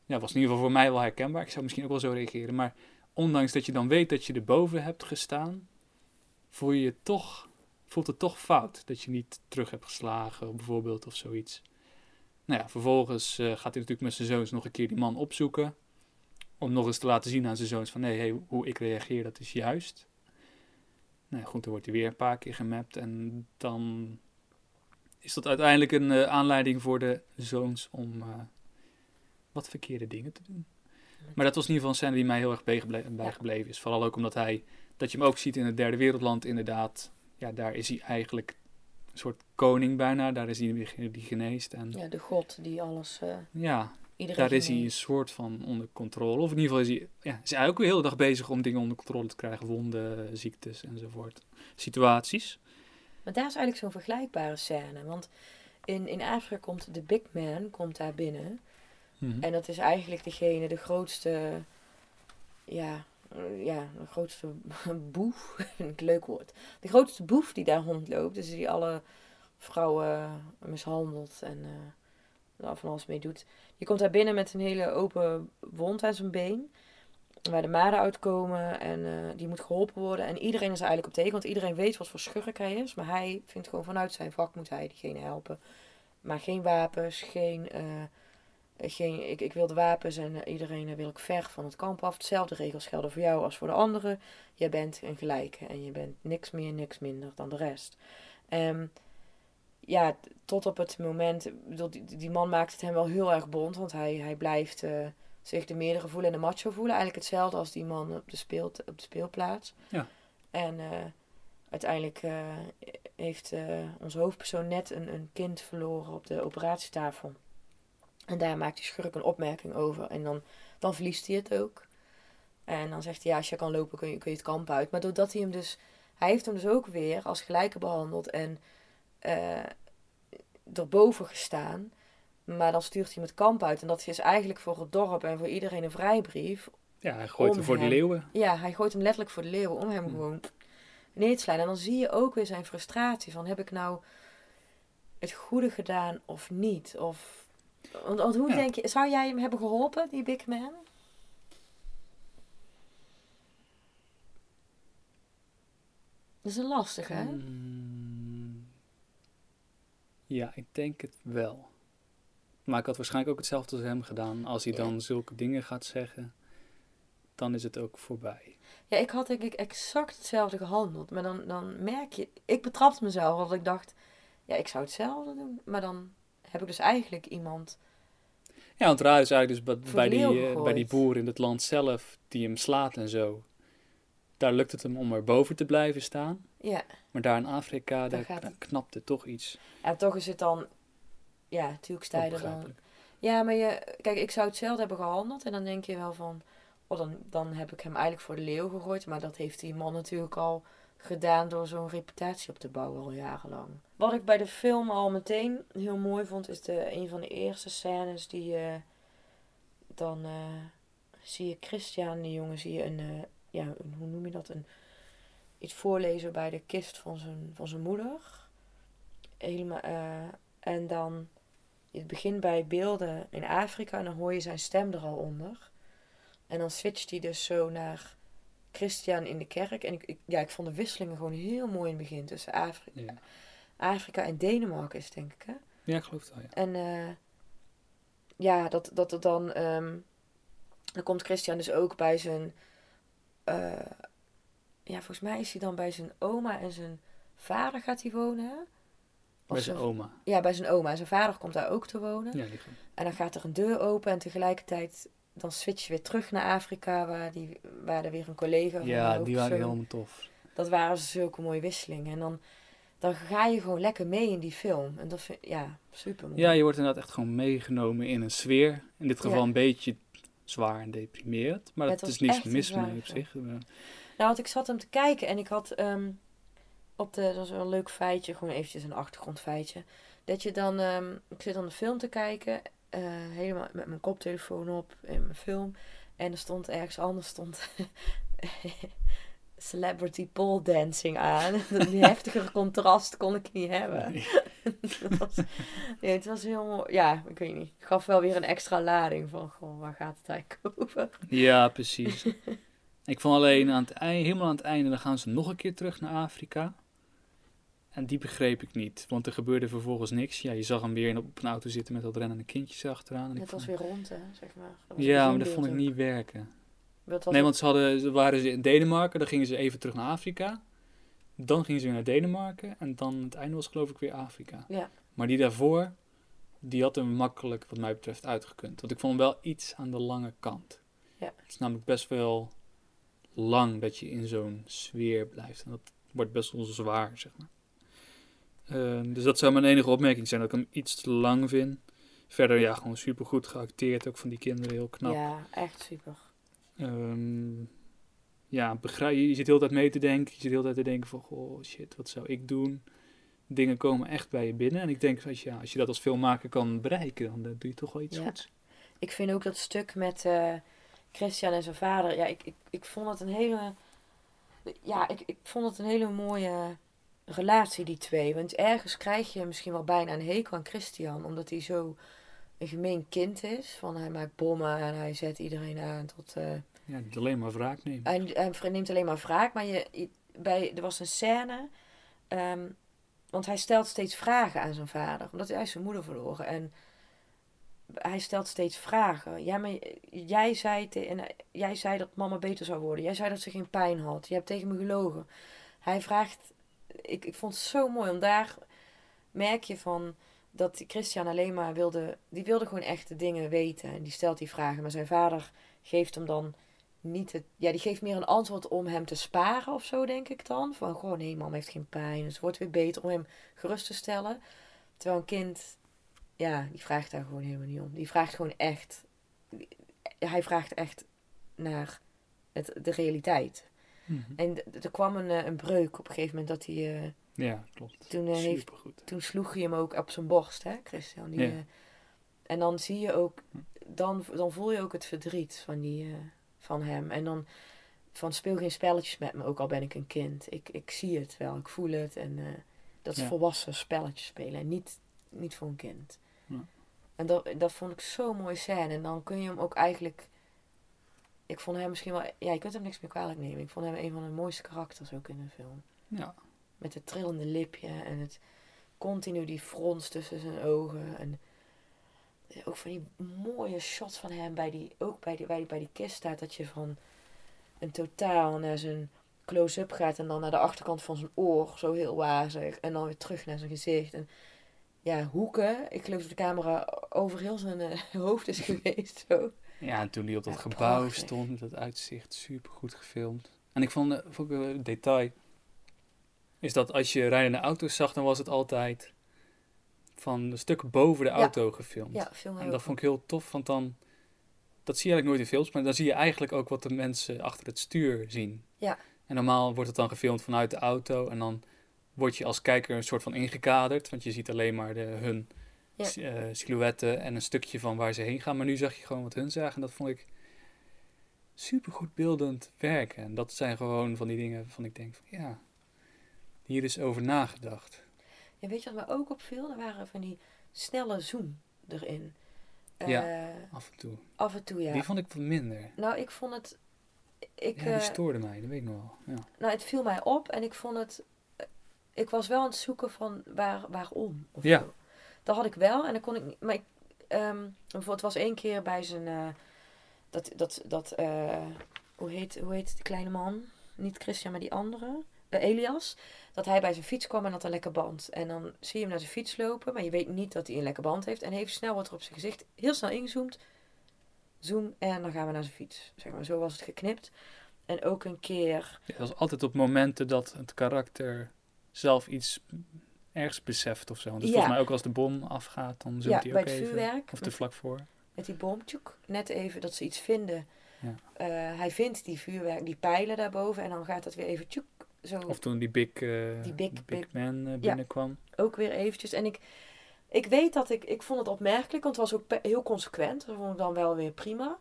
Ja, was in ieder geval voor mij wel herkenbaar. Ik zou misschien ook wel zo reageren. Maar ondanks dat je dan weet dat je erboven hebt gestaan... voel je je toch... Voelt het toch fout dat je niet terug hebt geslagen, bijvoorbeeld, of zoiets. Nou ja, vervolgens eh, gaat hij natuurlijk met zijn zoons nog een keer die man opzoeken. Om nog eens te laten zien aan zijn zoons van... nee, hey, hoe ik reageer, dat is juist. Nou ja, goed, dan wordt hij weer een paar keer gemapt. En dan is dat uiteindelijk een eh, aanleiding voor de zoons om eh, wat verkeerde dingen te doen. Maar dat was in ieder geval een scène die mij heel erg bijgeble- bijgebleven is. Vooral ook omdat hij, dat je hem ook ziet in het derde wereldland inderdaad. Ja, daar is hij eigenlijk een soort koning bijna. Daar is hij die geneest. En Ja, de god die alles... eh ja, iedereen daar is hij een soort van onder controle. Of in ieder geval is hij, ja, is hij ook de hele dag bezig om dingen onder controle te krijgen. Wonden, ziektes enzovoort. Situaties. Maar daar is eigenlijk zo'n vergelijkbare scène. Want in, in Afrika komt de big man komt daar binnen. Mhm. En dat is eigenlijk degene, de grootste... Ja, eh, ja de grootste boef. Een leuk woord. De grootste boef die daar rondloopt. Dus die alle vrouwen mishandelt en eh daar van alles mee doet. Je komt daar binnen met een hele open wond aan zijn been. Waar de maden uitkomen en eh, die moet geholpen worden. En iedereen is eigenlijk op tegen, want iedereen weet wat voor schurk hij is. Maar hij vindt gewoon vanuit zijn vak moet hij diegene helpen. Maar geen wapens, geen... geen ik, ik wil de wapens en eh, iedereen eh, wil ik ver van het kamp af. Hetzelfde regels gelden voor jou als voor de anderen. Jij bent een gelijke en je bent niks meer, niks minder dan de rest. Ehm, ja, tot op het moment, ik bedoel, die, die man maakt het hem wel heel erg bond, want hij, hij blijft eh, zich de meerdere voelen en de macho voelen. Eigenlijk hetzelfde als die man op de, speelt, op de speelplaats. Ja. En uiteindelijk heeft onze hoofdpersoon net een, een kind verloren op de operatietafel. En daar maakt die schurk een opmerking over. En dan, dan verliest hij het ook. En dan zegt hij, ja, als je kan lopen kun je, kun je het kamp uit. Maar doordat hij hem dus... Hij heeft hem dus ook weer als gelijke behandeld en eh erboven gestaan. Maar dan stuurt hij hem het kamp uit. En dat is eigenlijk voor het dorp en voor iedereen een vrijbrief. Ja, hij gooit hem voor de leeuwen. Ja, hij gooit hem letterlijk voor de leeuwen om hem Hm. gewoon neer te slaan. En dan zie je ook weer zijn frustratie van heb ik nou het goede gedaan of niet? Of, want, want hoe Ja. denk je, zou jij hem hebben geholpen, die big man? Dat is een lastige, hè? Mm, Ja, ik denk het wel. Maar ik had waarschijnlijk ook hetzelfde als hem gedaan. Als hij Ja. dan zulke dingen gaat zeggen, dan is het ook voorbij. Ja, ik had denk ik exact hetzelfde gehandeld. Maar dan, dan merk je, ik betrapte mezelf, want ik dacht, ja, ik zou hetzelfde doen. Maar dan heb ik dus eigenlijk iemand Ja, want raar is eigenlijk dus bij, die, eh, bij die gegooid. boer in het land zelf, die hem slaat en zo. Daar lukt het hem om erboven te blijven staan. Ja, Maar daar in Afrika, Daar het. knapt het toch iets. en toch is het dan... Ja, natuurlijk sta je er dan... Ja, maar je... Kijk, ik zou hetzelfde hebben gehandeld. En dan denk je wel van... Oh, dan, dan heb ik hem eigenlijk voor de leeuw gegooid. Maar dat heeft die man natuurlijk al gedaan door zo'n reputatie op te bouwen al jarenlang. Wat ik bij de film al meteen heel mooi vond, is de, een van de eerste scènes die eh, dan eh, zie je Christian, die jongen, zie je een, eh, ja, een, hoe noem je dat, een, iets voorlezen bij de kist van zijn, van zijn moeder. Helemaal, en dan, het begint bij beelden in Afrika en dan hoor je zijn stem er al onder. En dan switcht hij dus zo naar Christian in de kerk. En ik, ik- ja, ik vond de wisselingen gewoon heel mooi in het begin tussen Afrika, Ja. Afrika en Denemarken is het, denk ik, hè? ja, ik geloof het wel, ja. En eh, ja, dat, dat het dan. ehm, dan komt Christian dus ook bij zijn. eh, ja, volgens mij is hij dan bij zijn oma en zijn vader gaat hij wonen. Bij Of zijn zijn- oma. Ja, bij zijn oma. En zijn vader komt daar ook te wonen. Ja, En dan gaat er een deur open en tegelijkertijd dan switch je weer terug naar Afrika, waar, die, waar er weer een collega van ja die waren helemaal tof. Dat waren zulke mooie wisselingen. En dan, dan ga je gewoon lekker mee in die film. En dat vind ja, super mooi. Ja, je wordt inderdaad echt gewoon meegenomen in een sfeer. In dit geval Ja. een beetje zwaar en deprimerend. Maar Het dat is niets mis mee op zich. Nou, want ik zat hem te kijken en ik had ehm, op de, dat was wel een leuk feitje, gewoon eventjes een achtergrondfeitje. Dat je dan, ehm, ik zit dan de film te kijken, eh, helemaal met mijn koptelefoon op in mijn film. En er stond ergens anders stond celebrity pole dancing aan. Die heftigere contrast kon ik niet hebben. Het was, nee, het was heel mooi. Ja, ik weet niet. Het gaf wel weer een extra lading van, waar gaat het eigenlijk over? Ja, precies. ik vond alleen aan het einde, helemaal aan het einde, dan gaan ze nog een keer terug naar Afrika. En die begreep ik niet, want er gebeurde vervolgens niks. Ja, je zag hem weer in- op een auto zitten met dat rennende kindjes achteraan. En ik Het was weer rond, hè, zeg maar. Ja, maar dat vond ik niet werken. Nee, want ze, hadden, ze waren ze in Denemarken, dan gingen ze even terug naar Afrika. Dan gingen ze weer naar Denemarken en dan het einde was geloof ik weer Afrika. Ja. Maar die daarvoor, die had hem makkelijk wat mij betreft uitgekund. Want ik vond hem wel iets aan de lange kant. Ja. Het is namelijk best wel lang dat je in zo'n sfeer blijft. En dat wordt best wel zwaar, zeg maar. Ehm, dus dat zou mijn enige opmerking zijn, dat ik hem iets te lang vind. Verder, ja, gewoon supergoed geacteerd. Ook van die kinderen heel knap. Ja, echt super. Ehm, ja, begrijp, je zit de hele tijd mee te denken. Je zit de hele tijd te denken van, oh shit, wat zou ik doen? Dingen komen echt bij je binnen. En ik denk, als je, ja, als je dat als filmmaker kan bereiken, dan eh, doe je toch wel iets Ja. goeds. Ik vind ook dat stuk met eh, Christian en zijn vader. Ja, ik, ik, ik vond het een hele. Ja, ik, ik vond het een hele mooie relatie, die twee. Want ergens krijg je misschien wel bijna een hekel aan Christian, omdat hij zo een gemeen kind is. Van hij maakt bommen en hij zet iedereen aan tot. eh, Ja, niet alleen maar wraak nemen. Hij, hij neemt alleen maar wraak, maar je, bij, er was een scène. ehm, want hij stelt steeds vragen aan zijn vader, omdat hij zijn moeder verloren. En hij stelt steeds vragen. Ja, maar jij zei, te, en jij zei dat mama beter zou worden. Jij zei dat ze geen pijn had. Je hebt tegen me gelogen. Hij vraagt. Ik, ik vond het zo mooi, om daar merk je van dat Christian alleen maar wilde. Die wilde gewoon echte dingen weten. En die stelt die vragen. Maar zijn vader geeft hem dan niet het. Ja, die geeft meer een antwoord om hem te sparen of zo, denk ik dan. Van gewoon, nee, mama heeft geen pijn. Dus het wordt weer beter om hem gerust te stellen. Terwijl een kind, ja, die vraagt daar gewoon helemaal niet om. Die vraagt gewoon echt. Hij vraagt echt naar het, de realiteit. Mhm. En er kwam een, eh, een breuk op een gegeven moment dat hij. eh, Ja, klopt. toen, eh, heeft, toen sloeg hij hem ook op zijn borst, hè, Christian. Die, Ja. en dan zie je ook, dan, dan voel je ook het verdriet van, die, van hem. En dan van speel geen spelletjes met me, ook al ben ik een kind. Ik, ik zie het wel, ik voel het. En dat is Ja. volwassen spelletjes spelen en niet, niet voor een kind. Ja. En dat, dat vond ik zo'n mooie scène. En dan kun je hem ook eigenlijk... Ik vond hem misschien wel... Ja, je kunt hem niks meer kwalijk nemen. Ik vond hem een van de mooiste karakters ook in de film. Ja. Met het trillende lipje en het continu die frons tussen zijn ogen. En ook van die mooie shots van hem bij die, ook bij die, bij die, bij die kist staat. Dat je van een totaal naar zijn close-up gaat en dan naar de achterkant van zijn oor. Zo heel wazig. En dan weer terug naar zijn gezicht. En ja, hoeken. Ik geloof dat de camera over heel zijn eh, hoofd is geweest. Zo. Ja, en toen hij op dat Ja, gebouw prachtig. stond, dat uitzicht, supergoed gefilmd. En ik vond, eh, vond ik een detail, is dat als je rijdende auto's zag, dan was het altijd van een stuk boven de Ja. auto gefilmd. Ja, film En dat vond ik heel tof, want dan, dat zie je eigenlijk nooit in films, maar dan zie je eigenlijk ook wat de mensen achter het stuur zien. Ja. En normaal wordt het dan gefilmd vanuit de auto en dan word je als kijker een soort van ingekaderd, want je ziet alleen maar de, hun Ja. eh, silhouetten en een stukje van waar ze heen gaan. Maar nu zag je gewoon wat hun zagen en dat vond ik super goed beeldend werken. En dat zijn gewoon van die dingen waarvan ik denk van ja, hier is over nagedacht. Ja, weet je wat me ook opviel? Er waren van die snelle zoom erin. Ja. Eh, Af en toe. af en toe, ja. Die vond ik wat minder. Nou, ik vond het... Ik, ja, die eh, stoorde mij, dat weet ik nog wel. Ja. nou, het viel mij op en ik vond het... Ik was wel aan het zoeken van waar, waarom. Of Ja. zo. Dat had ik wel en dan kon ik. Maar ik, ehm, bijvoorbeeld, was één keer bij zijn... eh, dat, dat, dat, eh, hoe, heet, hoe heet die kleine man? Niet Christian, maar die andere. eh, Elias, dat hij bij zijn fiets kwam en had een lekke band. En dan zie je hem naar zijn fiets lopen, maar je weet niet dat hij een lekke band heeft. En even snel wordt er op zijn gezicht heel snel ingezoomd. Zoom en dan gaan we naar zijn fiets. Zeg maar, zo was het geknipt. En ook een keer, Ja, dat is altijd op momenten dat het karakter zelf iets ergens beseft of zo. Dus Ja. volgens mij ook als de bom afgaat, dan zoomt ja, hij bij ook het even. vuurwerk, Of met, vlak voor. met die bom, tjoek, net even dat ze iets vinden. Ja. Eh, hij vindt die vuurwerk, die pijlen daarboven en dan gaat dat weer even tjoek, zo Of toen die big, eh, Die big- big- man eh, binnenkwam. ook weer eventjes. En ik, ik weet dat ik, ik vond het opmerkelijk, want het was ook heel consequent. Dat vond ik dan wel weer prima.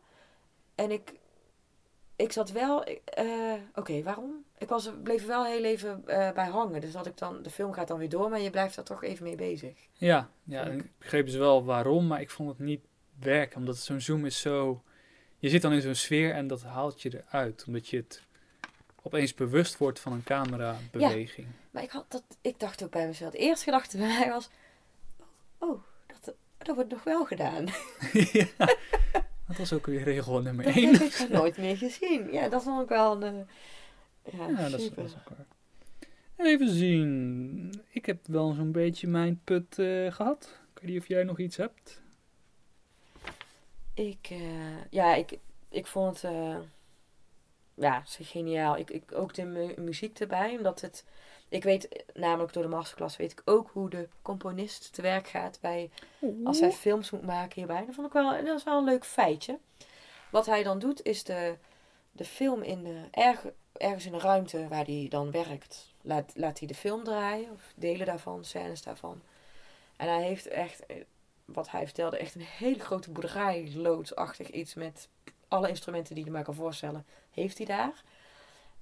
En ik, ik zat wel, eh, oké, waarom? Ik was, bleef er wel heel even eh, bij hangen. Dus dat ik dan, de film gaat dan weer door, maar je blijft er toch even mee bezig. Ja, ja ik. ik begreep dus wel waarom, maar ik vond het niet werken. Omdat zo'n zoom is zo... Je zit dan in zo'n sfeer en dat haalt je eruit. Omdat je het opeens bewust wordt van een camerabeweging. Maar ik, had dat, ik dacht ook bij mezelf, de eerste gedachte bij mij was, oh, dat, dat wordt nog wel gedaan. Ja. Dat was ook weer regel nummer Dat één. heb ik nog nooit meer gezien. Ja, dat vond ik wel een... eh, ja, Ja, dat is, dat ook waar. Even zien. Ik heb wel zo'n beetje mijn put eh, gehad. Ik weet niet of jij nog iets hebt. Ik, eh, ja, ik, ik vond het, eh, ja, geniaal. Ik, ik, ook de mu- muziek erbij, omdat het, ik weet, namelijk door de masterclass weet ik ook hoe de componist te werk gaat bij, als hij films moet maken hierbij. Dat vond ik wel, dat is wel een leuk feitje. Wat hij dan doet, is de, de film in de, erg, ergens in de ruimte waar hij dan werkt, laat, laat hij de film draaien, of delen daarvan, scènes daarvan. En hij heeft echt, wat hij vertelde, echt een hele grote boerderij, loodsachtig iets met alle instrumenten die je maar kan voorstellen, heeft hij daar.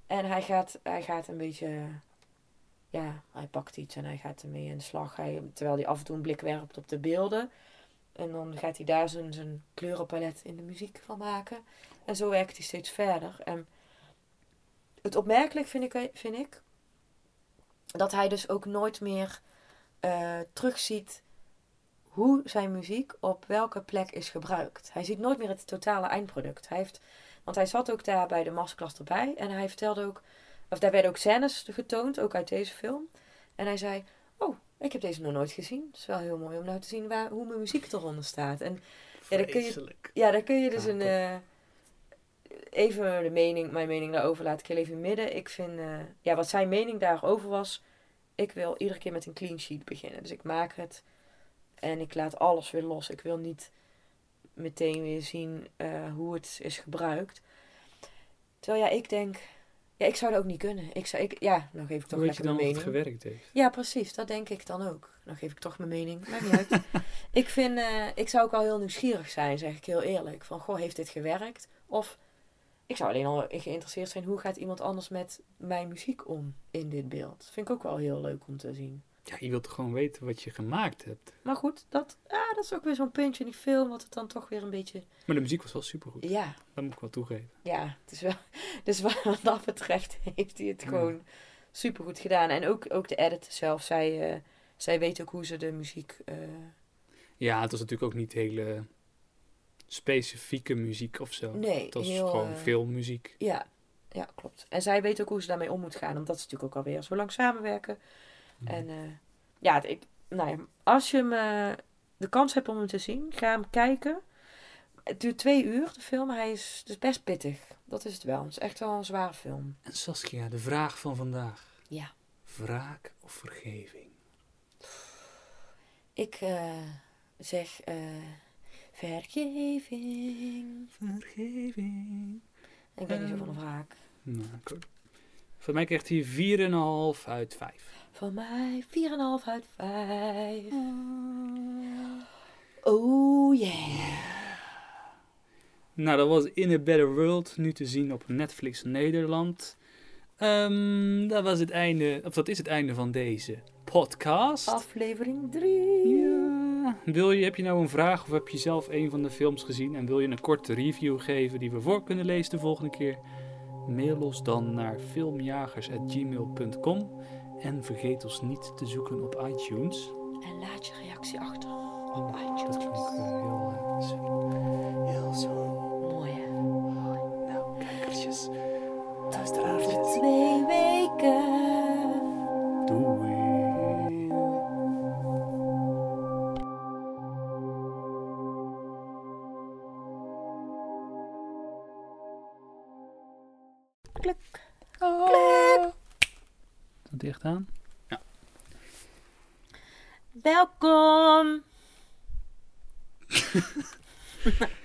En hij gaat, hij gaat een beetje, ja, hij pakt iets en hij gaat ermee aan de slag. Hij, terwijl hij af en toe een blik werpt op de beelden. En dan gaat hij daar zijn, zijn kleurenpalet in de muziek van maken. En zo werkt hij steeds verder. En het opmerkelijk vind ik, vind ik dat hij dus ook nooit meer eh, terugziet hoe zijn muziek op welke plek is gebruikt. Hij ziet nooit meer het totale eindproduct. Hij heeft, want hij zat ook daar bij de masterclass erbij en hij vertelde ook, of daar werden ook scènes getoond, ook uit deze film. En hij zei, oh, ik heb deze nog nooit gezien. Het is wel heel mooi om nou te zien waar, hoe mijn muziek eronder staat. En ja, dan kun je, ja, dan kun je dus een. eh, even de mening, mijn mening daarover laat ik heel even in midden. Ik vind, eh, ja, wat zijn mening daarover was. Ik wil iedere keer met een clean sheet beginnen. Dus ik maak het en ik laat alles weer los. Ik wil niet meteen weer zien eh, hoe het is gebruikt. Terwijl ja, ik denk, ja, ik zou dat ook niet kunnen. Ik zou, ik, ja, dan geef ik toch Hoe weet je lekker dan mijn mening. gewerkt heeft? Ja, precies. Dat denk ik dan ook. Dan geef ik toch mijn mening. Maakt niet uit. ik vind, eh, ik zou ook wel heel nieuwsgierig zijn, zeg ik heel eerlijk. Van, goh, heeft dit gewerkt? Of, ik zou alleen al geïnteresseerd zijn, hoe gaat iemand anders met mijn muziek om in dit beeld? Vind ik ook wel heel leuk om te zien. Ja, je wilt gewoon weten wat je gemaakt hebt. Maar goed, dat, ah, dat is ook weer zo'n puntje in die film, wat het dan toch weer een beetje... Maar de muziek was wel supergoed. Ja, Dat moet ik wel toegeven. ja, het is wel... Dus wat dat betreft heeft hij het Ja. gewoon supergoed gedaan. En ook, ook de edit zelf, zij, eh, zij weet ook hoe ze de muziek... eh, Ja, het was natuurlijk ook niet hele specifieke muziek of zo. Nee, het was heel, gewoon eh, filmmuziek. Ja, ja, klopt. En zij weet ook hoe ze daarmee om moet gaan. Omdat ze natuurlijk ook alweer zo lang samenwerken. En eh, ja, ik, nou ja, als je hem, eh, de kans hebt om hem te zien, ga hem kijken. Het duurt twee uur, de film. Hij is dus best pittig. Dat is het wel. Het is echt wel een zware film. En Saskia, de vraag van vandaag. Ja. Wraak of vergeving? Ik eh, zeg vergeving. Vergeving. Ik ben niet zo van een wraak. Nou, cool. Voor mij krijgt hij 4,5 uit 5. Van mij 4,5 uit 5. Oh yeah. Nou, dat was In a Better World, nu te zien op Netflix Nederland. Ehm, dat was het einde, of dat is het einde van deze podcast. Aflevering 3. Ja. Wil je, heb je nou een vraag of heb je zelf een van de films gezien en wil je een korte review geven die we voor kunnen lezen de volgende keer? Mail ons dan naar filmjagers.gmail.com en vergeet ons niet te zoeken op iTunes. En laat je reactie achter op Dat iTunes. klonk eh, heel, eh, heel zo. Mooi hè? Nou, kijkertjes, Over luisteraartjes. twee weken. Echt aan? Welkom!